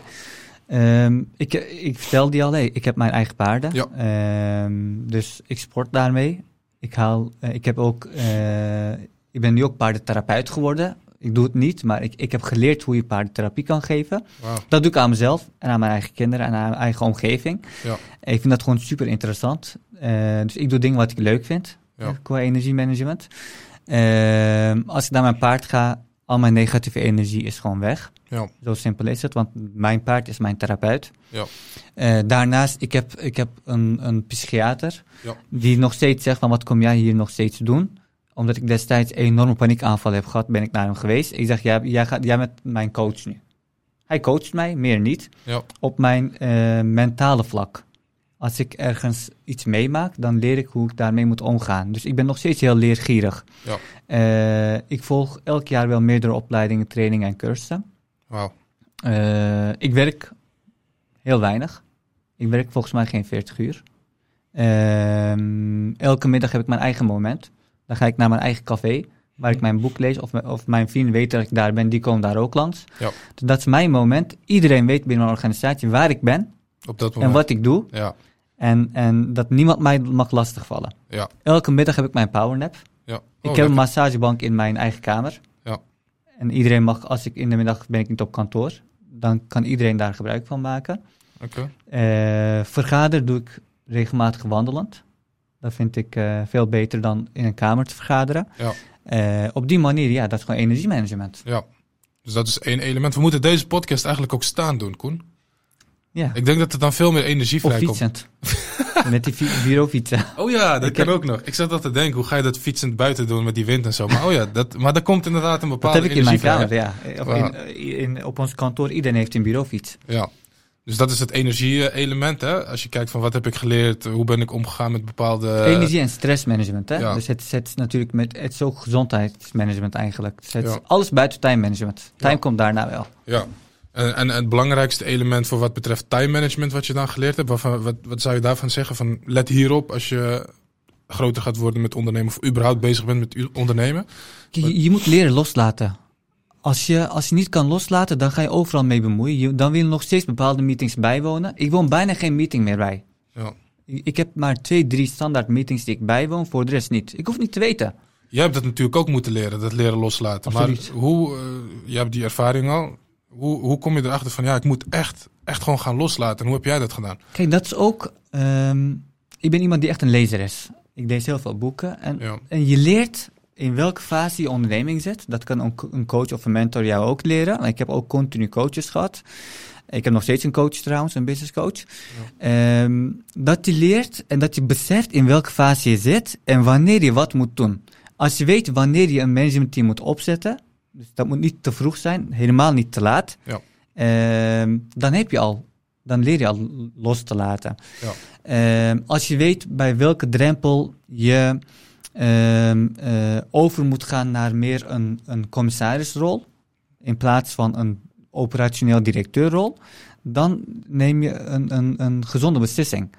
Speaker 2: Ehm, ik, ik vertel die al, hey, ik heb mijn eigen paarden.
Speaker 1: Ja.
Speaker 2: Ehm, dus ik sport daarmee. Ik, haal, eh, ik, heb ook, eh, ik ben nu ook paardentherapeut geworden. Ik doe het niet, maar ik, ik heb geleerd hoe je paardentherapie kan geven. Dat doe ik aan mezelf en aan mijn eigen kinderen en aan mijn eigen omgeving.
Speaker 1: Ja.
Speaker 2: Ik vind dat gewoon super interessant. Eh, dus ik doe dingen wat ik leuk vind
Speaker 1: Ja.
Speaker 2: qua energiemanagement. Ehm, als ik naar mijn paard ga, al mijn negatieve energie is gewoon weg.
Speaker 1: Ja.
Speaker 2: Zo simpel is het, want mijn paard is mijn therapeut.
Speaker 1: Ja.
Speaker 2: Eh, daarnaast, ik heb, ik heb een, een psychiater
Speaker 1: Ja.
Speaker 2: die nog steeds zegt van wat kom jij hier nog steeds doen? Omdat ik destijds een enorme paniekaanval heb gehad, ben ik naar hem geweest. Ik zeg, jij, jij, gaat, jij bent mijn coach nu. Hij coacht mij, meer niet,
Speaker 1: Ja.
Speaker 2: op mijn eh, mentale vlak. Als ik ergens iets meemaak, dan leer ik hoe ik daarmee moet omgaan. Dus ik ben nog steeds heel leergierig.
Speaker 1: Ja.
Speaker 2: Eh, ik volg elk jaar wel meerdere opleidingen, trainingen en cursussen. Eh, ik werk heel weinig. Ik werk volgens mij geen 40 uur. Ehm, elke middag heb ik mijn eigen moment. Dan ga ik naar mijn eigen café, waar ik mijn boek lees. Of, mijn- of mijn vrienden weten dat ik daar ben, die komen daar ook langs.
Speaker 1: Ja.
Speaker 2: Dus dat is mijn moment. Iedereen weet binnen mijn organisatie waar ik ben
Speaker 1: Op dat
Speaker 2: en
Speaker 1: moment.
Speaker 2: wat ik doe.
Speaker 1: Ja.
Speaker 2: En, en dat niemand mij mag lastigvallen.
Speaker 1: Ja.
Speaker 2: Elke middag heb ik mijn powernap.
Speaker 1: Ja.
Speaker 2: Ik
Speaker 1: Oh,
Speaker 2: heb een massagebank in mijn eigen kamer.
Speaker 1: Ja.
Speaker 2: En iedereen mag, als ik in de middag ben ik niet op kantoor, dan kan iedereen daar gebruik van maken.
Speaker 1: Oké.
Speaker 2: Eh vergader doe ik regelmatig wandelend. Dat vind ik eh, veel beter dan in een kamer te vergaderen.
Speaker 1: Ja.
Speaker 2: Eh, op die manier, ja, dat is gewoon energiemanagement.
Speaker 1: Ja. Dus dat is één element. We moeten deze podcast eigenlijk ook staan doen, Koen.
Speaker 2: Ja.
Speaker 1: Ik denk dat er dan veel meer energie
Speaker 2: Of
Speaker 1: vrijkomt.
Speaker 2: fietsend. Met die fi- bureaufietsen.
Speaker 1: Oh ja, dat
Speaker 2: Ik
Speaker 1: kan
Speaker 2: heb-
Speaker 1: ook nog. Ik zat al te denken, hoe ga je dat fietsend buiten doen met die wind en zo. Maar oh ja, dat, maar daar komt inderdaad een
Speaker 2: Dat
Speaker 1: bepaalde
Speaker 2: heb ik in mijn
Speaker 1: energie
Speaker 2: kamer, ja. Of
Speaker 1: Wauw.
Speaker 2: in, in, op ons kantoor, iedereen heeft een bureaufiets.
Speaker 1: Ja. Dus dat is het energie-element, hè? Als je kijkt van wat heb ik geleerd, hoe ben ik omgegaan met bepaalde...
Speaker 2: Energie- en stressmanagement, hè?
Speaker 1: ja.
Speaker 2: Dus het, het is natuurlijk met, het is ook gezondheidsmanagement eigenlijk. Dus het is alles buiten time management. Time
Speaker 1: Ja.
Speaker 2: komt daarna wel.
Speaker 1: Ja. En, en het belangrijkste element voor wat betreft time management wat je dan geleerd hebt, waarvan, wat, wat zou je daarvan zeggen? Van let hierop als je groter gaat worden met ondernemen of überhaupt bezig bent met ondernemen.
Speaker 2: Je, je moet leren loslaten. Als je, als je niet kan loslaten, dan ga je overal mee bemoeien. Je, dan wil je nog steeds bepaalde meetings bijwonen. Ik woon bijna geen meeting meer bij.
Speaker 1: Ja.
Speaker 2: Ik, heb maar twee, drie standaard meetings die ik bijwoon, voor de rest niet. Ik hoef niet te weten.
Speaker 1: Jij hebt dat natuurlijk ook moeten leren, dat leren loslaten.
Speaker 2: Absoluut.
Speaker 1: Maar hoe, eh je hebt die ervaring al, hoe, hoe kom je erachter van ja, ik moet echt, echt gewoon gaan loslaten. En hoe heb jij dat gedaan?
Speaker 2: Kijk, dat is ook... ehm, ik ben iemand die echt een lezer is. Ik lees heel veel boeken. En,
Speaker 1: Ja.
Speaker 2: en je leert in welke fase je onderneming zit. Dat kan een, co- een coach of een mentor jou ook leren. Ik heb ook continu coaches gehad. Ik heb nog steeds een coach trouwens, een business coach. Ehm, dat je leert en dat je beseft in welke fase je zit en wanneer je wat moet doen. Als je weet wanneer je een managementteam moet opzetten, dus dat moet niet te vroeg zijn, helemaal niet te laat,
Speaker 1: Ja.
Speaker 2: ehm, dan heb je al, dan leer je al los te laten.
Speaker 1: Ja.
Speaker 2: Ehm, als je weet bij welke drempel je ehm, eh, over moet gaan naar meer een, een commissarisrol, in plaats van een operationeel directeurrol, dan neem je een, een, een gezonde beslissing.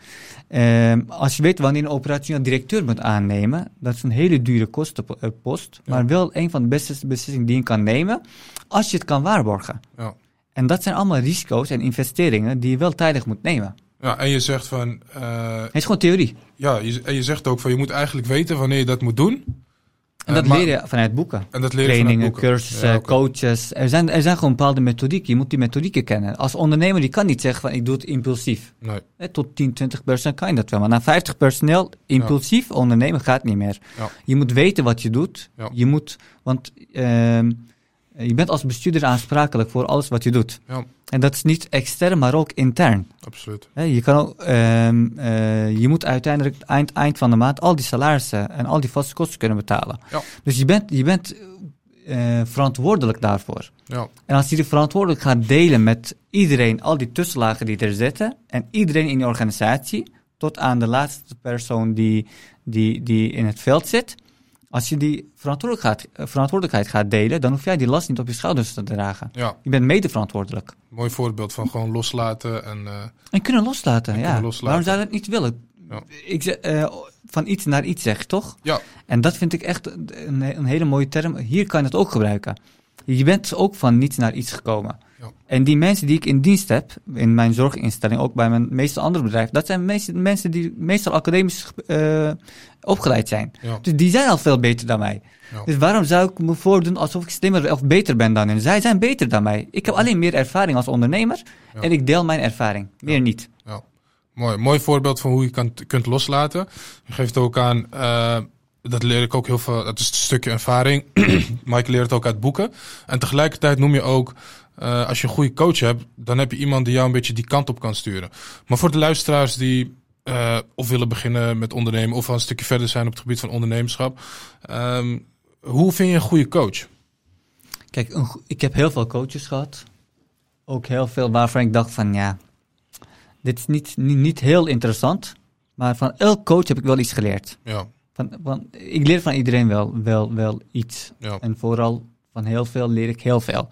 Speaker 2: Ehm, als je weet wanneer een operationeel directeur moet aannemen, dat is een hele dure kostenpost,
Speaker 1: Ja.
Speaker 2: maar wel een van de beste beslissingen die je kan nemen, als je het kan waarborgen.
Speaker 1: Ja.
Speaker 2: En dat zijn allemaal risico's en investeringen die je wel tijdig moet nemen.
Speaker 1: Ja, en je zegt van, eh,
Speaker 2: Het is gewoon theorie.
Speaker 1: ja, je, en je zegt ook van je moet eigenlijk weten wanneer je dat moet doen.
Speaker 2: En dat
Speaker 1: Eh, maar-
Speaker 2: leer je vanuit boeken.
Speaker 1: En dat leren
Speaker 2: Trainingen,
Speaker 1: vanuit boeken.
Speaker 2: cursussen,
Speaker 1: Ja,
Speaker 2: coaches. Er zijn, er zijn gewoon bepaalde methodieken. Je moet die methodieken kennen. Als ondernemer, die kan niet zeggen van ik doe het impulsief.
Speaker 1: Nee,
Speaker 2: Eh, Tot 10, 20 procent kan je dat wel. Maar na 50 personeel, impulsief ondernemen gaat niet meer.
Speaker 1: Ja.
Speaker 2: Je moet weten wat je doet. Je moet, want ehm, je bent als bestuurder aansprakelijk voor alles wat je doet.
Speaker 1: Ja.
Speaker 2: En dat is niet extern, maar ook intern.
Speaker 1: absoluut.
Speaker 2: Je, kan ook, ehm, eh, je moet uiteindelijk eind, eind van de maand al die salarissen en al die vaste kosten kunnen betalen.
Speaker 1: Ja.
Speaker 2: Dus je bent, je bent eh, verantwoordelijk daarvoor.
Speaker 1: Ja,
Speaker 2: En als je die verantwoordelijk gaat delen met iedereen, al die tussenlagen die er zitten, en iedereen in je organisatie, tot aan de laatste persoon die, die, die in het veld zit, als je die verantwoordelijkheid, eh, verantwoordelijkheid gaat delen, dan hoef jij die last niet op je schouders te dragen.
Speaker 1: ja,
Speaker 2: Je bent mede verantwoordelijk.
Speaker 1: mooi voorbeeld van gewoon loslaten en... eh,
Speaker 2: En kunnen loslaten,
Speaker 1: En
Speaker 2: ja.
Speaker 1: kunnen loslaten.
Speaker 2: Waarom zou je dat niet willen?
Speaker 1: Ja.
Speaker 2: Ik zeg, eh, van iets naar iets zeg, toch?
Speaker 1: Ja.
Speaker 2: En dat vind ik echt een, een hele mooie term. Hier kan je het ook gebruiken. Je bent ook van niets naar iets gekomen.
Speaker 1: Ja.
Speaker 2: En die mensen die ik in dienst heb, in mijn zorginstelling, ook bij mijn meeste andere bedrijven, dat zijn mensen die meestal academisch eh, opgeleid zijn.
Speaker 1: ja,
Speaker 2: Dus die zijn al veel beter dan mij.
Speaker 1: Ja.
Speaker 2: Dus waarom zou ik me voordoen alsof ik slimmer of beter ben dan hen? Zij zijn beter dan mij. Ik heb alleen meer ervaring als ondernemer en ik deel mijn ervaring. Meer niet.
Speaker 1: ja. Mooi, mooi voorbeeld van hoe je kan, kunt loslaten. Je geeft ook aan, eh, dat leer ik ook heel veel, dat is een stukje ervaring, maar ik leer het ook uit boeken. En tegelijkertijd noem je ook Eh, als je een goede coach hebt, dan heb je iemand die jou een beetje die kant op kan sturen. Maar voor de luisteraars die eh, of willen beginnen met ondernemen, of al een stukje verder zijn op het gebied van ondernemerschap, ehm, hoe vind je een goede coach?
Speaker 2: Kijk, een ik heb heel veel coaches gehad. Ook heel veel waarvan ik dacht van ja, dit is niet, niet, niet heel interessant. Maar van elk coach heb ik wel iets geleerd.
Speaker 1: Ja,
Speaker 2: Van, van, ik leer van iedereen wel, wel, wel iets.
Speaker 1: ja,
Speaker 2: En vooral van heel veel leer ik heel veel.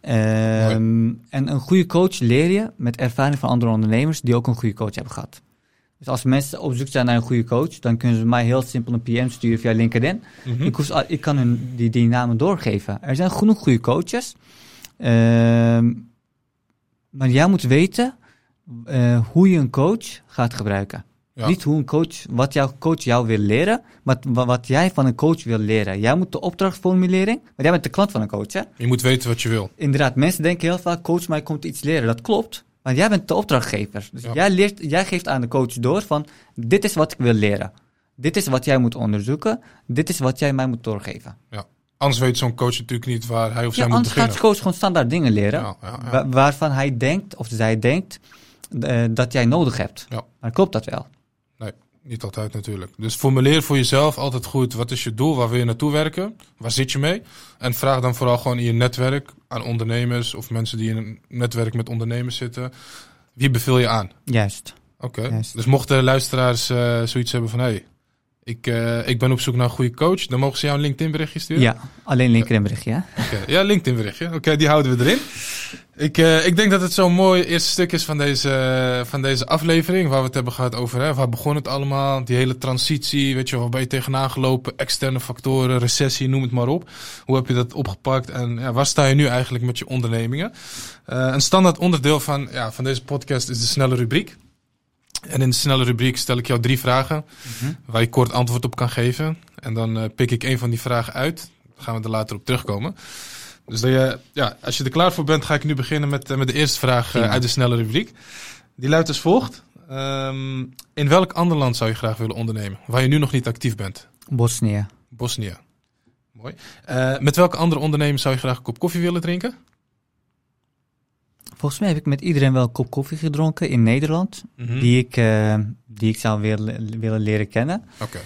Speaker 2: Ehm, en een goede coach leer je met ervaring van andere ondernemers die ook een goede coach hebben gehad. Dus als mensen op zoek zijn naar een goede coach, dan kunnen ze mij heel simpel een PM sturen via LinkedIn.
Speaker 1: Mhm.
Speaker 2: Ik, hoef, ik kan hun die, die namen doorgeven. Er zijn genoeg goede coaches. Ehm, maar jij moet weten eh, hoe je een coach gaat gebruiken.
Speaker 1: Ja.
Speaker 2: Niet hoe een coach, wat jouw coach jou wil leren, maar wa- wat jij van een coach wil leren. Jij moet de opdrachtformulering, want jij bent de klant van een coach. Hè?
Speaker 1: Je moet weten wat je wil.
Speaker 2: Inderdaad, mensen denken heel vaak, coach mij komt iets leren. Dat klopt, maar jij bent de opdrachtgever. Dus
Speaker 1: Ja.
Speaker 2: jij, leert, jij geeft aan de coach door van, dit is wat ik wil leren. Dit is wat jij moet onderzoeken. Dit is wat jij mij moet doorgeven.
Speaker 1: Anders weet zo'n coach natuurlijk niet waar hij of zij
Speaker 2: Ja,
Speaker 1: moet
Speaker 2: anders gaat
Speaker 1: beginnen.
Speaker 2: de coach gewoon standaard dingen leren.
Speaker 1: Ja, ja, ja.
Speaker 2: wa- waarvan hij denkt, of zij denkt, eh, dat jij nodig hebt.
Speaker 1: Ja.
Speaker 2: Maar klopt dat wel?
Speaker 1: Niet altijd natuurlijk. Dus formuleer voor jezelf altijd goed. Wat is je doel? Waar wil je naartoe werken? Waar zit je mee? En vraag dan vooral gewoon in je netwerk aan ondernemers of mensen die in een netwerk met ondernemers zitten. Wie beveel je aan?
Speaker 2: Juist.
Speaker 1: Oké. Dus mochten luisteraars eh, zoiets hebben van... hé, hey, ik, eh, ik ben op zoek naar een goede coach. Dan mogen ze jou een LinkedIn berichtje sturen?
Speaker 2: Ja, alleen LinkedIn berichtje. hè?
Speaker 1: Ja, LinkedIn berichtje. Oké, die houden we erin. Ik, eh, ik denk dat het zo'n mooi eerste stuk is van deze, van deze aflevering. Waar we het hebben gehad over. Hè, waar begon het allemaal? Die hele transitie. Weet je, waar ben je tegenaan gelopen? Externe factoren, recessie, noem het maar op. Hoe heb je dat opgepakt? En ja, waar sta je nu eigenlijk met je ondernemingen? Eh, een standaard onderdeel van, ja, van deze podcast is de snelle rubriek. En in de snelle rubriek stel ik jou drie vragen. Waar je kort antwoord op kan geven. En dan eh, pik ik een van die vragen uit. Dan gaan we er later op terugkomen. Dus dat je, ja, als je er klaar voor bent, ga ik nu beginnen met, eh, met de eerste vraag eh, uit de snelle rubriek. Die luidt als volgt. Ehm, in welk ander land zou je graag willen ondernemen? Waar je nu nog niet actief bent?
Speaker 2: Bosnië.
Speaker 1: Bosnië. Mooi. Eh, met welke andere ondernemer zou je graag een kop koffie willen drinken?
Speaker 2: Volgens mij heb ik met iedereen wel een kop koffie gedronken in Nederland.
Speaker 1: Mhm.
Speaker 2: Die, ik, die ik zou willen, willen leren kennen.
Speaker 1: Oké.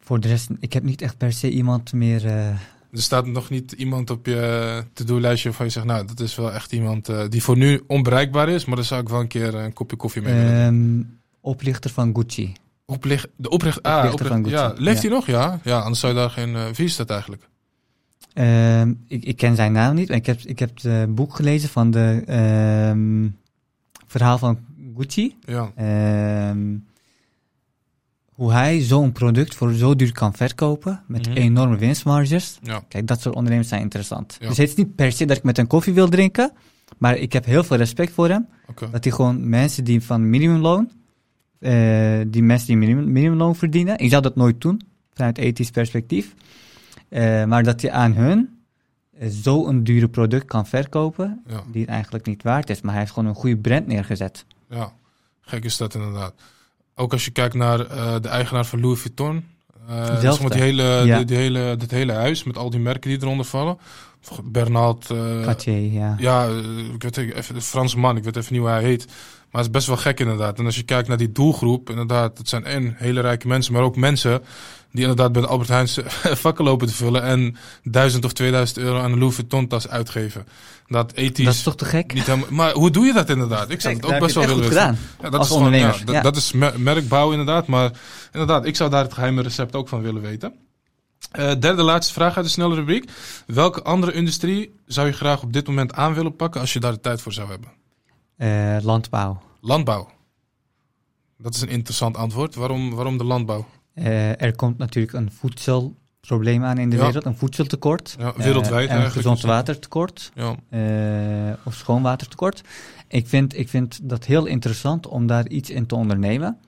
Speaker 2: Voor de rest, ik heb niet echt per se iemand meer...
Speaker 1: Er staat nog niet iemand op je to-do-lijstje waarvan je zegt, nou, dat is wel echt iemand eh, die voor nu onbereikbaar is, maar daar zou ik wel een keer een kopje koffie mee willen
Speaker 2: ehm, oplichter van Gucci.
Speaker 1: Oplicht, de opricht, ah,
Speaker 2: Oprichter
Speaker 1: opricht,
Speaker 2: van
Speaker 1: ja,
Speaker 2: Gucci,
Speaker 1: leeft
Speaker 2: ja.
Speaker 1: hij nog? Ja, ja, anders zou je daar geen, uh, wie is dat eigenlijk?
Speaker 2: Ehm, ik, ik ken zijn naam niet. maar Ik heb, ik heb het boek gelezen van de ehm, verhaal van Gucci.
Speaker 1: Ja,
Speaker 2: hoe hij zo'n product voor zo duur kan verkopen met
Speaker 1: Mhm.
Speaker 2: enorme winstmarges.
Speaker 1: ja,
Speaker 2: Kijk, dat soort ondernemers zijn interessant.
Speaker 1: Ja.
Speaker 2: Dus het is niet per se dat ik met een koffie wil drinken, maar ik heb heel veel respect voor hem. Dat hij gewoon mensen die van minimumloon, eh, die mensen die minimum, minimumloon verdienen, ik zou dat nooit doen vanuit ethisch perspectief, Eh, maar dat hij aan hun eh, zo'n dure product kan verkopen,
Speaker 1: Ja,
Speaker 2: die het eigenlijk niet waard is, maar hij heeft gewoon een goede brand neergezet.
Speaker 1: ja, gek is dat inderdaad. Ook als je kijkt naar eh, de eigenaar van Louis Vuitton. eh
Speaker 2: Zelfde.
Speaker 1: maar die hele,
Speaker 2: Ja.
Speaker 1: die, die hele, dat hele huis met al die merken die eronder vallen. Bernard, eh,
Speaker 2: Cartier, ja.
Speaker 1: Ja, ik weet even, de Franse man, ik weet even niet hoe hij heet. Maar het is best wel gek inderdaad. En als je kijkt naar die doelgroep, inderdaad, het zijn en hele rijke mensen, maar ook mensen die inderdaad bij de Albert Heijn vakken lopen te vullen en 1000 of 2000 euro aan een Louis Vuitton tas uitgeven. Dat ethisch
Speaker 2: Dat is toch te gek?
Speaker 1: niet helemaal. Maar hoe doe je dat inderdaad? Ik zou het ook
Speaker 2: daar
Speaker 1: best wel willen weten.
Speaker 2: goed gedaan.
Speaker 1: Ja, dat
Speaker 2: Als
Speaker 1: is gewoon, ja,
Speaker 2: ondernemer,
Speaker 1: dat, is mer- merkbouw inderdaad. Maar inderdaad, ik zou daar het geheime recept ook van willen weten. Eh, derde laatste vraag uit de snelle rubriek. Welke andere industrie zou je graag op dit moment aan willen pakken als je daar de tijd voor zou hebben?
Speaker 2: Eh, landbouw.
Speaker 1: Landbouw. Dat is een interessant antwoord. Waarom, waarom de landbouw?
Speaker 2: Eh, er komt natuurlijk een voedselprobleem aan in de
Speaker 1: Ja.
Speaker 2: wereld, een voedseltekort.
Speaker 1: Ja, wereldwijd
Speaker 2: Eh, en een gezond watertekort.
Speaker 1: Ja,
Speaker 2: of schoon watertekort. Ik vind, ik vind dat heel interessant om daar iets in te ondernemen.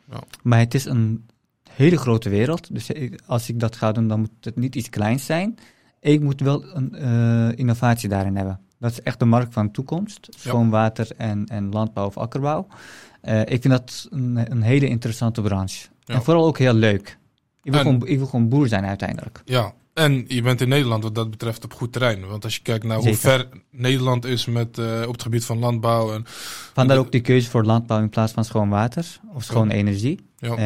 Speaker 2: Maar het is een hele grote wereld. Dus als ik dat ga doen, dan moet het niet iets kleins zijn. Ik moet wel een innovatie daarin hebben. Dat is echt de markt van de toekomst. Schoon water en, en landbouw of akkerbouw. Eh, ik vind dat een, een hele interessante branche.
Speaker 1: Ja.
Speaker 2: En vooral ook heel leuk. Ik wil,
Speaker 1: En-
Speaker 2: gewoon, ik wil gewoon boer zijn uiteindelijk.
Speaker 1: ja. En je bent in Nederland wat dat betreft op goed terrein. Want als je kijkt naar hoe ver Nederland is met, eh, op het gebied van landbouw. En,
Speaker 2: Vandaar ook die keuze voor landbouw in plaats van schoon water of schoon energie.
Speaker 1: ja,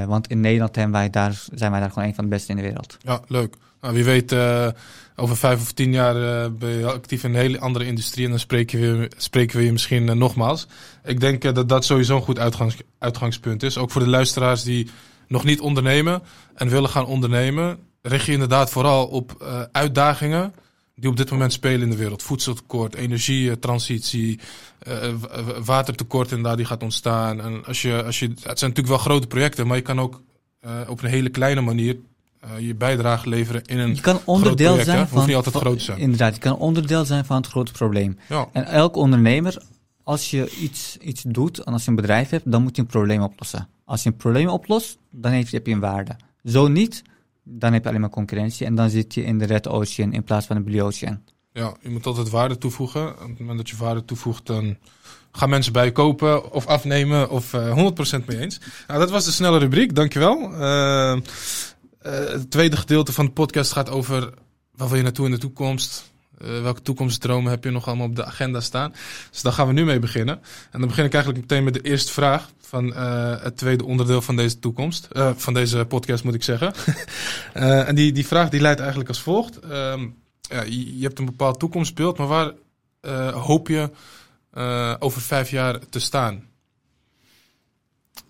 Speaker 2: Eh, want in Nederland hebben wij daar, zijn wij daar gewoon een van de beste in de wereld.
Speaker 1: ja, leuk. Nou, wie weet, over vijf of tien jaar eh, ben je actief in een hele andere industrie. En dan spreken we, je- spreken we je misschien eh, nogmaals. Ik denk eh, dat dat sowieso een goed uitgangs, uitgangspunt is. Ook voor de luisteraars die nog niet ondernemen en willen gaan ondernemen. Richt je inderdaad vooral op uitdagingen die op dit moment spelen in de wereld. Voedseltekort, energietransitie, watertekort inderdaad die gaat ontstaan. En als je, als je, het zijn natuurlijk wel grote projecten, maar je kan ook op een hele kleine manier eh, je bijdrage leveren in een...
Speaker 2: Je kan onderdeel
Speaker 1: project, hè?
Speaker 2: zijn
Speaker 1: Hoeft
Speaker 2: van,
Speaker 1: niet altijd
Speaker 2: van-
Speaker 1: groot zijn.
Speaker 2: Inderdaad, je kan onderdeel zijn van het grote probleem.
Speaker 1: Ja,
Speaker 2: En elk ondernemer, als je iets, iets doet en als je een bedrijf hebt, dan moet je een probleem oplossen. Als je een probleem oplost, dan heb je, heb je een waarde. Zo niet, dan heb je alleen maar concurrentie en dan zit je in de red ocean in plaats van de blue ocean.
Speaker 1: ja, je moet altijd waarde toevoegen. Op het moment dat je waarde toevoegt, dan gaan mensen bij je kopen of afnemen of eh 100% mee eens. Nou, dat was de snelle rubriek, dankjewel. Eh, eh, het tweede gedeelte van de podcast gaat over waar wil je naartoe in de toekomst? Eh, welke toekomstdromen heb je nog allemaal op de agenda staan? Dus daar gaan we nu mee beginnen. En dan begin ik eigenlijk meteen met de eerste vraag van eh, het tweede onderdeel van deze toekomst. Van deze podcast moet ik zeggen. En die, die vraag die leidt eigenlijk als volgt. Ehm, ja, je, je hebt een bepaald toekomstbeeld, maar waar hoop je over vijf jaar te staan?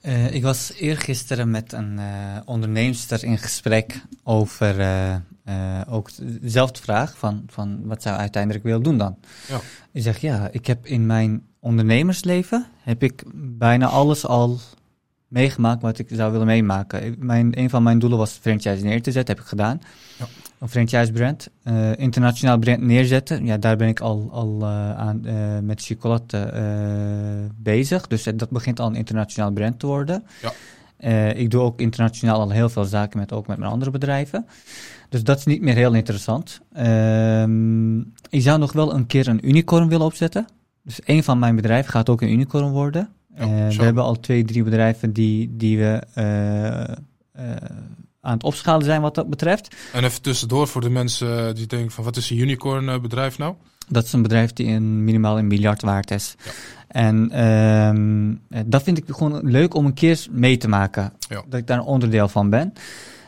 Speaker 2: Eh, ik was eergisteren met een eh onderneemster in gesprek over eh, ook dezelfde vraag van, van wat zou uiteindelijk willen doen dan?
Speaker 1: Ja.
Speaker 2: Ik zeg ja, ik heb in mijn ondernemersleven heb ik bijna alles al meegemaakt wat ik zou willen meemaken. Mijn, een van mijn doelen was franchise neer te zetten, heb ik gedaan.
Speaker 1: Ja.
Speaker 2: Een franchise brand, eh, internationaal brand neerzetten. Ja, daar ben ik al, al eh, aan, eh, met chocolade bezig. Dus dat begint al een internationaal brand te worden.
Speaker 1: Ja.
Speaker 2: Ik doe ook internationaal al heel veel zaken met, ook met mijn andere bedrijven. Dus dat is niet meer heel interessant. Ehm, ik zou nog wel een keer een unicorn willen opzetten. Dus een van mijn bedrijven gaat ook een unicorn worden.
Speaker 1: Ja,
Speaker 2: we hebben al twee, drie bedrijven die, die we aan het opschalen zijn wat dat betreft.
Speaker 1: En even tussendoor voor de mensen die denken van wat is een unicorn eh, bedrijf nou?
Speaker 2: Dat is een bedrijf die een, minimaal een miljard waard is.
Speaker 1: Ja.
Speaker 2: En ehm, eh, dat vind ik gewoon leuk om een keer mee te maken.
Speaker 1: Ja.
Speaker 2: Dat ik daar een onderdeel van ben.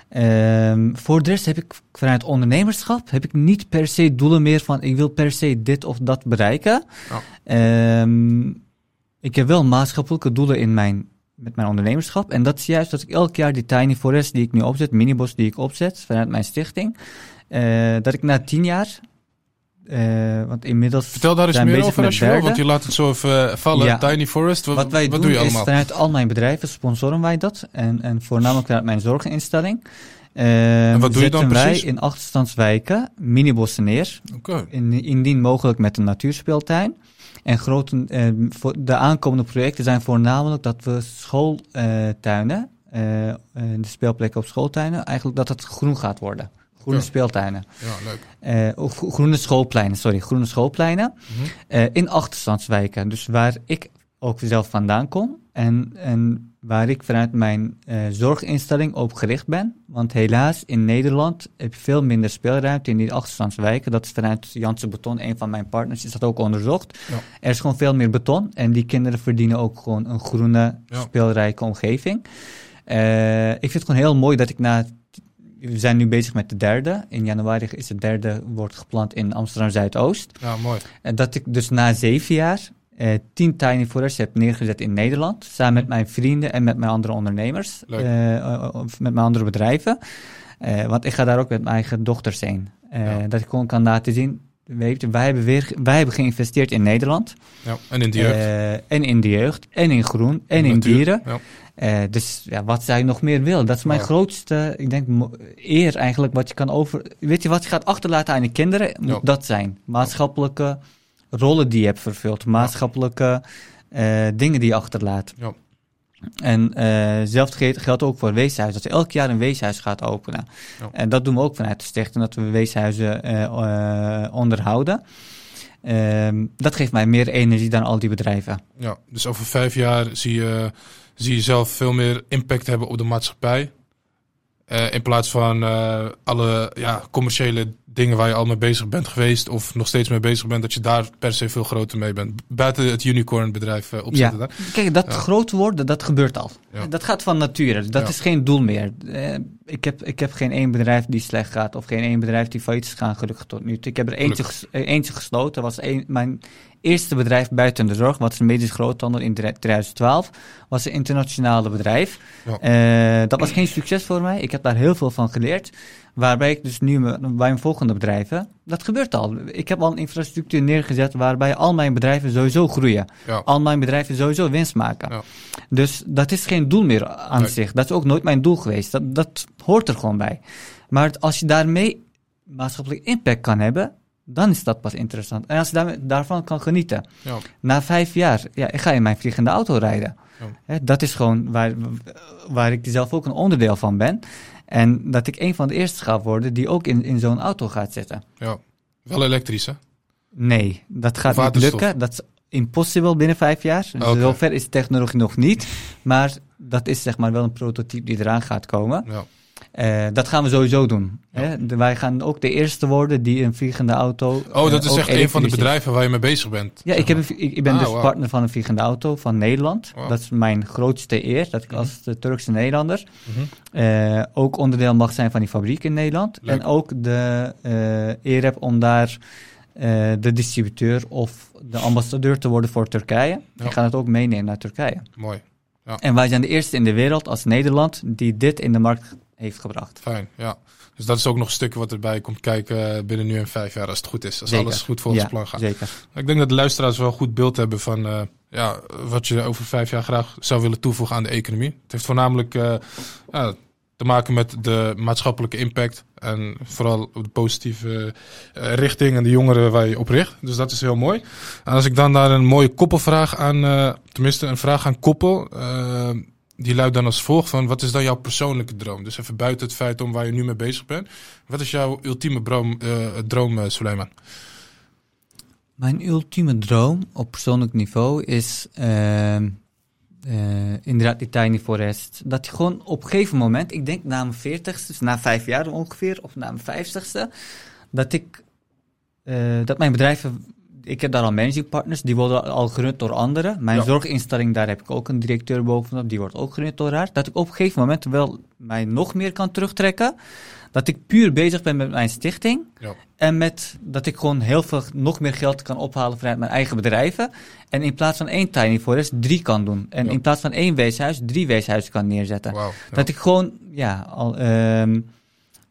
Speaker 2: Ehm, voor de rest heb ik vanuit ondernemerschap heb ik niet per se doelen meer van ik wil per se dit of dat bereiken.
Speaker 1: Ja.
Speaker 2: Ehm, ik heb wel maatschappelijke doelen in mijn, met mijn ondernemerschap. En dat is juist dat ik elk jaar die Tiny Forest die ik nu opzet, minibos die ik opzet vanuit mijn stichting, eh, dat ik na tien jaar, eh, want inmiddels
Speaker 1: Vertel daar eens meer over als je wil, want je laat het zo even eh, vallen.
Speaker 2: Ja.
Speaker 1: Tiny Forest, wat,
Speaker 2: Wat wij
Speaker 1: wat
Speaker 2: doen
Speaker 1: doe je
Speaker 2: is
Speaker 1: allemaal?
Speaker 2: vanuit al mijn bedrijven sponsoren wij dat. En, en voornamelijk vanuit mijn zorginstelling. en
Speaker 1: wat doe je dan
Speaker 2: zetten wij
Speaker 1: precies?
Speaker 2: in achterstandswijken minibossen neer.
Speaker 1: Oké,
Speaker 2: In, indien mogelijk met een natuurspeeltuin. En grote, eh, voor de aankomende projecten zijn voornamelijk dat we schooltuinen, eh, eh, de speelplekken op schooltuinen, eigenlijk dat het groen gaat worden. Groene
Speaker 1: Ja.
Speaker 2: speeltuinen.
Speaker 1: ja, leuk.
Speaker 2: Of gro- groene schoolpleinen, sorry, groene schoolpleinen.
Speaker 1: Mhm.
Speaker 2: In achterstandswijken. Dus waar ik ook zelf vandaan kom. En, en waar ik vanuit mijn eh, zorginstelling op gericht ben. Want helaas, in Nederland heb je veel minder speelruimte in die achterstandswijken. Dat is vanuit Janssen Beton, een van mijn partners, is dat ook onderzocht.
Speaker 1: Ja.
Speaker 2: Er is gewoon veel meer beton. En die kinderen verdienen ook gewoon een groene,
Speaker 1: Ja.
Speaker 2: speelrijke omgeving. Eh, ik vind het gewoon heel mooi dat ik na... We zijn nu bezig met de derde. In januari is de derde wordt gepland in Amsterdam Zuidoost.
Speaker 1: Ja, mooi.
Speaker 2: En dat ik dus na zeven jaar eh, tien Tiny Forests heb neergezet in Nederland. Samen met mijn vrienden en met mijn andere ondernemers. Eh, of met mijn andere bedrijven. Eh, want ik ga daar ook met mijn eigen dochters heen.
Speaker 1: Ja.
Speaker 2: Dat ik gewoon kan laten zien. Weet je, wij, hebben weer, wij hebben geïnvesteerd in Nederland.
Speaker 1: Ja, en in die jeugd.
Speaker 2: En in de jeugd. En in groen. En in
Speaker 1: Natuur.
Speaker 2: dieren.
Speaker 1: Ja.
Speaker 2: Dus ja, wat je nog meer willen? Dat is mijn grootste, ik denk, eer eigenlijk wat je kan over... Weet je, wat je gaat achterlaten aan je kinderen, moet dat zijn. Maatschappelijke rollen die je hebt vervuld. Maatschappelijke eh, dingen die je achterlaat.
Speaker 1: Ja.
Speaker 2: En eh zelfs geldt, ook voor weeshuis. Dat je elk jaar een weeshuis gaat openen.
Speaker 1: Ja.
Speaker 2: En dat doen we ook vanuit de stichting, dat we weeshuizen eh, onderhouden. Ehm, dat geeft mij meer energie dan al die bedrijven.
Speaker 1: Ja, dus over vijf jaar zie je, zie je zelf veel meer impact hebben op de maatschappij. In plaats van alle ja, commerciële dingen waar je al mee bezig bent geweest of nog steeds mee bezig bent, dat je daar per se veel groter mee bent. Buiten het unicorn bedrijf uh, opzetten
Speaker 2: Ja.
Speaker 1: daar.
Speaker 2: Kijk, dat
Speaker 1: Ja.
Speaker 2: groot worden, dat gebeurt al.
Speaker 1: Ja.
Speaker 2: Dat gaat van nature. Dat
Speaker 1: Ja.
Speaker 2: is geen doel meer. Eh, ik, heb, ik heb geen één bedrijf die slecht gaat of geen één bedrijf die failliet is gegaan, gelukkig tot nu toe. Ik heb er eentje, ges- eh, eentje gesloten. Dat was een, mijn eerste bedrijf buiten de zorg, wat is een medisch groothandel in 2012. Was een internationale bedrijf. Eh, dat was geen succes voor mij. Ik heb daar heel veel van geleerd. Waarbij ik dus nu bij mijn volgende bedrijven, dat gebeurt al. Ik heb al een infrastructuur neergezet waarbij al mijn bedrijven sowieso groeien.
Speaker 1: Ja.
Speaker 2: Al mijn bedrijven sowieso winst maken.
Speaker 1: Ja.
Speaker 2: Dus dat is geen doel meer aan
Speaker 1: Nee.
Speaker 2: zich. Dat is ook nooit mijn doel geweest. Dat, dat hoort er gewoon bij. Maar als je daarmee maatschappelijk impact kan hebben, dan is dat pas interessant. En als je daarvan kan genieten.
Speaker 1: Ja.
Speaker 2: Na vijf jaar, ja, ik ga in mijn vliegende auto rijden.
Speaker 1: Ja.
Speaker 2: Dat is gewoon waar, waar ik zelf ook een onderdeel van ben. En dat ik een van de eerste ga worden die ook in, in zo'n auto gaat zitten.
Speaker 1: ja. Wel elektrisch, hè?
Speaker 2: Nee, dat gaat niet lukken. Dat is impossible binnen vijf jaar. Dus
Speaker 1: Oké.
Speaker 2: Zover is de technologie nog niet. Maar dat is zeg maar wel een prototype die eraan gaat komen.
Speaker 1: Ja.
Speaker 2: Eh, dat gaan we sowieso doen.
Speaker 1: Ja.
Speaker 2: Hè? De- wij gaan ook de eerste worden die een vliegende auto.
Speaker 1: Oh, dat
Speaker 2: eh,
Speaker 1: is echt een van de bedrijven waar je mee bezig bent.
Speaker 2: Ja, ik, heb een, ik, ik ben
Speaker 1: Ah,
Speaker 2: dus partner van een vliegende auto van Nederland. Dat is mijn grootste eer, dat ik
Speaker 1: Mhm.
Speaker 2: als de Turkse Nederlander
Speaker 1: Mhm.
Speaker 2: eh, ook onderdeel mag zijn van die fabriek in Nederland.
Speaker 1: Leuk.
Speaker 2: En ook de eer heb om daar de distributeur of de ambassadeur te worden voor Turkije.
Speaker 1: Ja.
Speaker 2: Ik ga het ook meenemen naar Turkije.
Speaker 1: Mooi.
Speaker 2: En wij zijn de eerste in de wereld als Nederland die dit in de markt heeft gebracht.
Speaker 1: Fijn, ja. Dus dat is ook nog een stukje wat erbij komt kijken eh, binnen nu en vijf jaar, als het goed is. Als
Speaker 2: Zeker.
Speaker 1: alles goed volgens
Speaker 2: ja,
Speaker 1: plan gaat.
Speaker 2: Zeker.
Speaker 1: Ik denk dat de luisteraars wel een goed beeld hebben van eh, ja, wat je over vijf jaar graag zou willen toevoegen aan de economie. Het heeft voornamelijk eh, ja, te maken met de maatschappelijke impact en vooral de positieve richting en de jongeren waar je op richt. Dus dat is heel mooi. En als ik dan daar een mooie koppelvraag aan, tenminste een vraag aan koppel, die luidt dan als volgt van wat is dan jouw persoonlijke droom? Dus even buiten het feit om waar je nu mee bezig bent. Wat is jouw ultieme droom, eh, droom eh, Suleiman?
Speaker 2: Mijn ultieme droom op persoonlijk niveau is ehm, eh, inderdaad die tiny forest. Dat je gewoon op een gegeven moment, ik denk na mijn veertigste, dus na vijf jaar ongeveer, of na mijn vijftigste, dat ik, dat mijn bedrijven, ik heb daar al managing partners, die worden al gerund door anderen. Mijn
Speaker 1: Ja.
Speaker 2: zorginstelling, daar heb ik ook een directeur bovenop, die wordt ook gerund door haar. Dat ik op een gegeven moment wel mij nog meer kan terugtrekken. Dat ik puur bezig ben met mijn stichting.
Speaker 1: Ja.
Speaker 2: En met dat ik gewoon heel veel, nog meer geld kan ophalen vanuit mijn eigen bedrijven. En in plaats van één tiny forest, drie kan doen. En
Speaker 1: Ja.
Speaker 2: in plaats van één weeshuis, drie weeshuizen kan neerzetten. Dat ik gewoon, ja, al, ehm,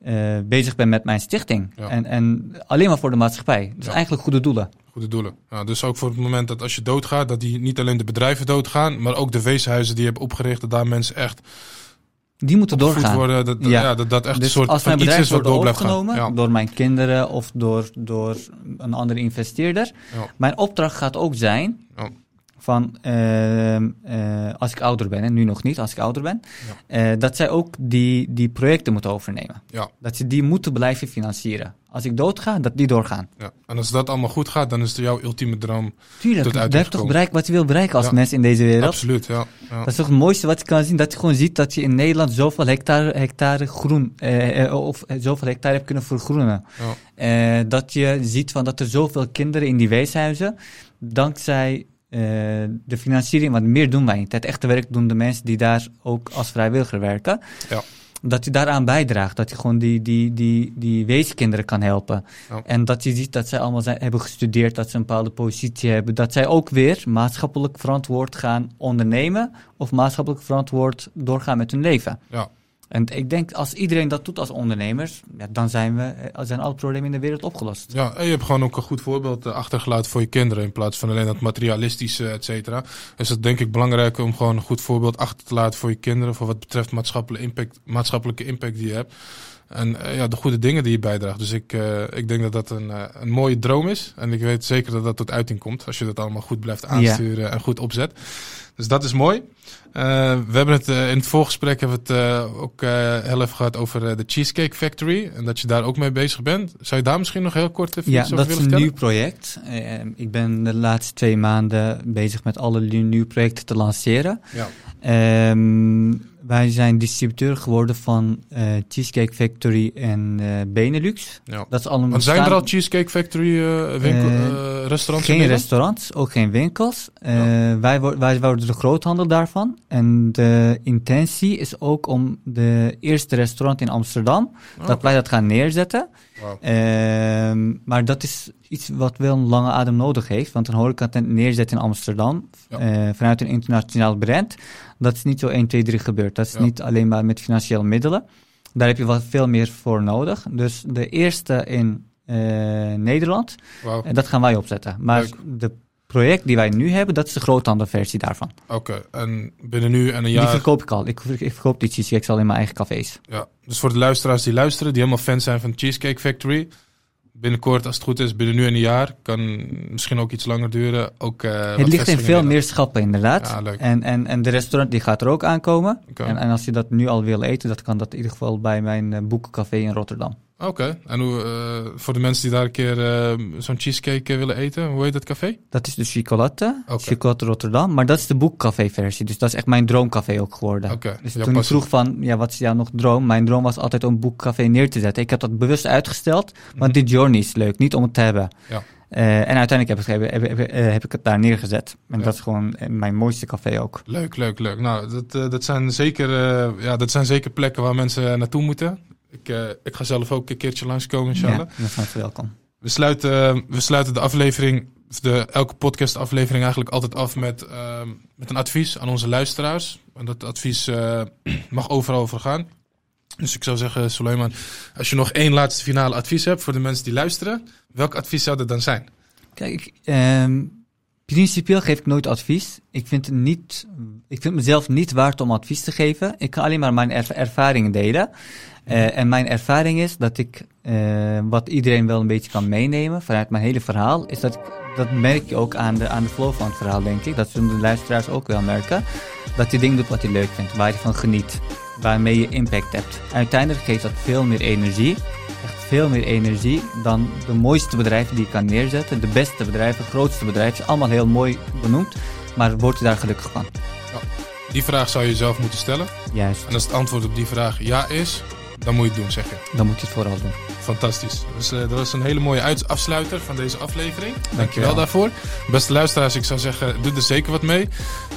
Speaker 2: eh, bezig ben met mijn stichting.
Speaker 1: Ja.
Speaker 2: En, en alleen maar voor de maatschappij. Dus
Speaker 1: Ja.
Speaker 2: eigenlijk goede doelen.
Speaker 1: Goede doelen. Ja, dus ook voor het moment dat als je doodgaat, dat die niet alleen de bedrijven doodgaan, maar ook de weeshuizen die je hebt opgericht, dat daar mensen echt
Speaker 2: Die moeten doorgaan.
Speaker 1: worden. Dat, ja.
Speaker 2: Ja.
Speaker 1: dat dat echt
Speaker 2: dus
Speaker 1: een soort
Speaker 2: als
Speaker 1: iets is wat door blijft gaan.
Speaker 2: overgenomen
Speaker 1: Ja.
Speaker 2: door mijn kinderen of door, door een andere investeerder. Mijn opdracht gaat ook zijn. Van ehm, eh, als ik ouder ben, en nu nog niet, als ik ouder ben, eh, dat zij ook die, die projecten moeten overnemen.
Speaker 1: Ja.
Speaker 2: Dat ze die moeten blijven financieren. Als ik doodga, dat die doorgaan.
Speaker 1: Ja. En als dat allemaal goed gaat, dan is het jouw ultieme droom.
Speaker 2: Tuurlijk, dat je toch bereikt wat je wil bereiken als mens in deze wereld.
Speaker 1: Absoluut, ja. ja.
Speaker 2: Dat is toch het mooiste wat je kan zien, dat je gewoon ziet dat je in Nederland zoveel hectare, hectare groen, eh, of zoveel hectare hebt kunnen vergroenen.
Speaker 1: Ja.
Speaker 2: Eh, dat je ziet van dat er zoveel kinderen in die weeshuizen, dankzij de financiering, want meer doen wij niet. Het echte werk doen de mensen die daar ook als vrijwilliger werken.
Speaker 1: Ja.
Speaker 2: Dat je daaraan bijdraagt, dat je gewoon die, die, die, die weeskinderen kan helpen.
Speaker 1: Ja.
Speaker 2: En dat je ziet dat zij allemaal zijn, hebben gestudeerd, dat ze een bepaalde positie hebben. Dat zij ook weer maatschappelijk verantwoord gaan ondernemen of maatschappelijk verantwoord doorgaan met hun leven.
Speaker 1: Ja.
Speaker 2: En ik denk, als iedereen dat doet als ondernemers, ja, dan zijn, we, eh, zijn alle problemen in de wereld opgelost.
Speaker 1: Ja, en je hebt gewoon ook een goed voorbeeld eh, achtergelaten voor je kinderen. In plaats van alleen dat materialistische, et cetera. Dus dat denk ik belangrijk om gewoon een goed voorbeeld achter te laten voor je kinderen. Voor wat betreft maatschappelijke impact, maatschappelijke impact die je hebt. En eh, ja, de goede dingen die je bijdraagt. Dus ik, ik denk dat dat een, een mooie droom is. En ik weet zeker dat dat tot uiting komt. Als je dat allemaal goed blijft aansturen en goed opzet. Dus dat is mooi. Eh, we hebben het eh, in het voorgesprek hebben we het eh, ook heel even gehad over de Cheesecake Factory. En dat je daar ook mee bezig bent. Zou je daar misschien nog heel kort even
Speaker 2: Ja,
Speaker 1: iets over
Speaker 2: dat is
Speaker 1: willen
Speaker 2: een
Speaker 1: vertellen?
Speaker 2: nieuw project. Ik ben de laatste twee maanden bezig met alle nieuwe projecten te lanceren.
Speaker 1: Ja.
Speaker 2: Ehm, wij zijn distributeur geworden van Cheesecake Factory en Benelux.
Speaker 1: Ja.
Speaker 2: Dat is allemaal
Speaker 1: Want zijn er al Cheesecake Factory winkel, restaurants
Speaker 2: Geen restaurants, ook geen winkels. Wij, wij worden de groothandel daarvan. En de intentie is ook om de eerste restaurant in Amsterdam,
Speaker 1: Oh,
Speaker 2: dat wij dat gaan neerzetten. Ehm, maar dat is iets wat wel een lange adem nodig heeft. Want een horecatent neerzetten in Amsterdam
Speaker 1: Ja.
Speaker 2: eh, vanuit een internationaal brand, dat is niet zo 1, 2, 3 gebeurd. Dat is
Speaker 1: Ja.
Speaker 2: niet alleen maar met financiële middelen. Daar heb je wat veel meer voor nodig. Dus de eerste in eh, Nederland, dat gaan wij opzetten. Maar
Speaker 1: Leuk.
Speaker 2: de project die wij nu hebben, dat is de groothandelversie daarvan.
Speaker 1: Oké, en binnen nu en een
Speaker 2: Die
Speaker 1: jaar...
Speaker 2: verkoop ik al. Ik, ik verkoop die cheesecakes al in mijn eigen cafés.
Speaker 1: Ja, dus voor de luisteraars die luisteren, die helemaal fan zijn van Cheesecake Factory. Binnenkort, als het goed is, binnen nu en een jaar. Kan misschien ook iets langer duren. Ook, eh,
Speaker 2: het ligt in veel
Speaker 1: in
Speaker 2: meer schappen, inderdaad.
Speaker 1: Ja, leuk.
Speaker 2: En, en, en de restaurant die gaat er ook aankomen. En, en als je dat nu al wil eten, dat kan dat in ieder geval bij mijn eh, boekencafé in Rotterdam.
Speaker 1: Oké, en hoe, eh, voor de mensen die daar een keer eh, zo'n cheesecake eh, willen eten, hoe heet dat café?
Speaker 2: Dat is de Chocolate. Chocolate Rotterdam. Maar dat is de boekcafé versie. Dus dat is echt mijn droomcafé ook geworden. Dus toen ik vroeg van, ja, wat is jouw nog droom? Mijn droom was altijd om een boekcafé neer te zetten. Ik heb dat bewust uitgesteld, want die journey is leuk, niet om het te hebben.
Speaker 1: Ja.
Speaker 2: En uiteindelijk heb ik, heb, heb, ik het daar neergezet. En
Speaker 1: Ja.
Speaker 2: dat is gewoon mijn mooiste café ook.
Speaker 1: Leuk, leuk, leuk. Nou, dat, dat, zijn zeker, ja, dat zijn zeker plekken waar mensen naartoe moeten. Ik, eh, ik ga zelf ook een keertje langskomen, inshallah.
Speaker 2: Ja, zijn ze welkom.
Speaker 1: We sluiten, we sluiten de aflevering, de, elke podcast-aflevering eigenlijk altijd af met, ehm, met een advies aan onze luisteraars. En dat advies eh, mag overal over gaan. Dus ik zou zeggen, Suleiman, als je nog één laatste finale advies hebt voor de mensen die luisteren, welk advies zou dat dan zijn?
Speaker 2: Kijk, ehm, principieel geef ik nooit advies. Ik vind, het niet, ik vind mezelf niet waard om advies te geven. Ik kan alleen maar mijn erv- ervaringen delen. Eh, en mijn ervaring is dat ik, eh, wat iedereen wel een beetje kan meenemen vanuit mijn hele verhaal, is dat ik, dat merk je ook aan de, aan de flow van het verhaal, denk ik. Dat zullen de luisteraars ook wel merken. Dat je dingen doet wat je leuk vindt, waar je van geniet, waarmee je impact hebt. Uiteindelijk geeft dat veel meer energie echt veel meer energie dan de mooiste bedrijven die je kan neerzetten. De beste bedrijven, grootste bedrijven, allemaal heel mooi benoemd. Maar word je daar gelukkig van?
Speaker 1: Die vraag zou je jezelf moeten stellen.
Speaker 2: Juist,
Speaker 1: En als het antwoord op die vraag ja is, dan moet je het doen, zeg je.
Speaker 2: dan moet je het vooral doen.
Speaker 1: Fantastisch. Dus dat was een hele mooie afsluiter van deze aflevering. Dankjewel
Speaker 2: Dankjewel.
Speaker 1: daarvoor. Beste luisteraars, ik zou zeggen, doe er zeker wat mee.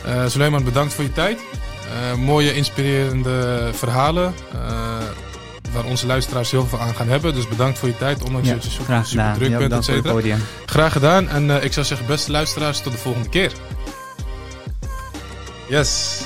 Speaker 1: Eh Suleiman, bedankt voor je tijd. Eh, mooie, inspirerende verhalen. eh, waar onze luisteraars heel veel aan gaan hebben. Dus bedankt voor je tijd, ondanks
Speaker 2: Ja,
Speaker 1: dat je super, druk
Speaker 2: Ja,
Speaker 1: bent, et
Speaker 2: het
Speaker 1: cetera. Graag gedaan. En ik zou zeggen, beste luisteraars, tot de volgende keer. Yes.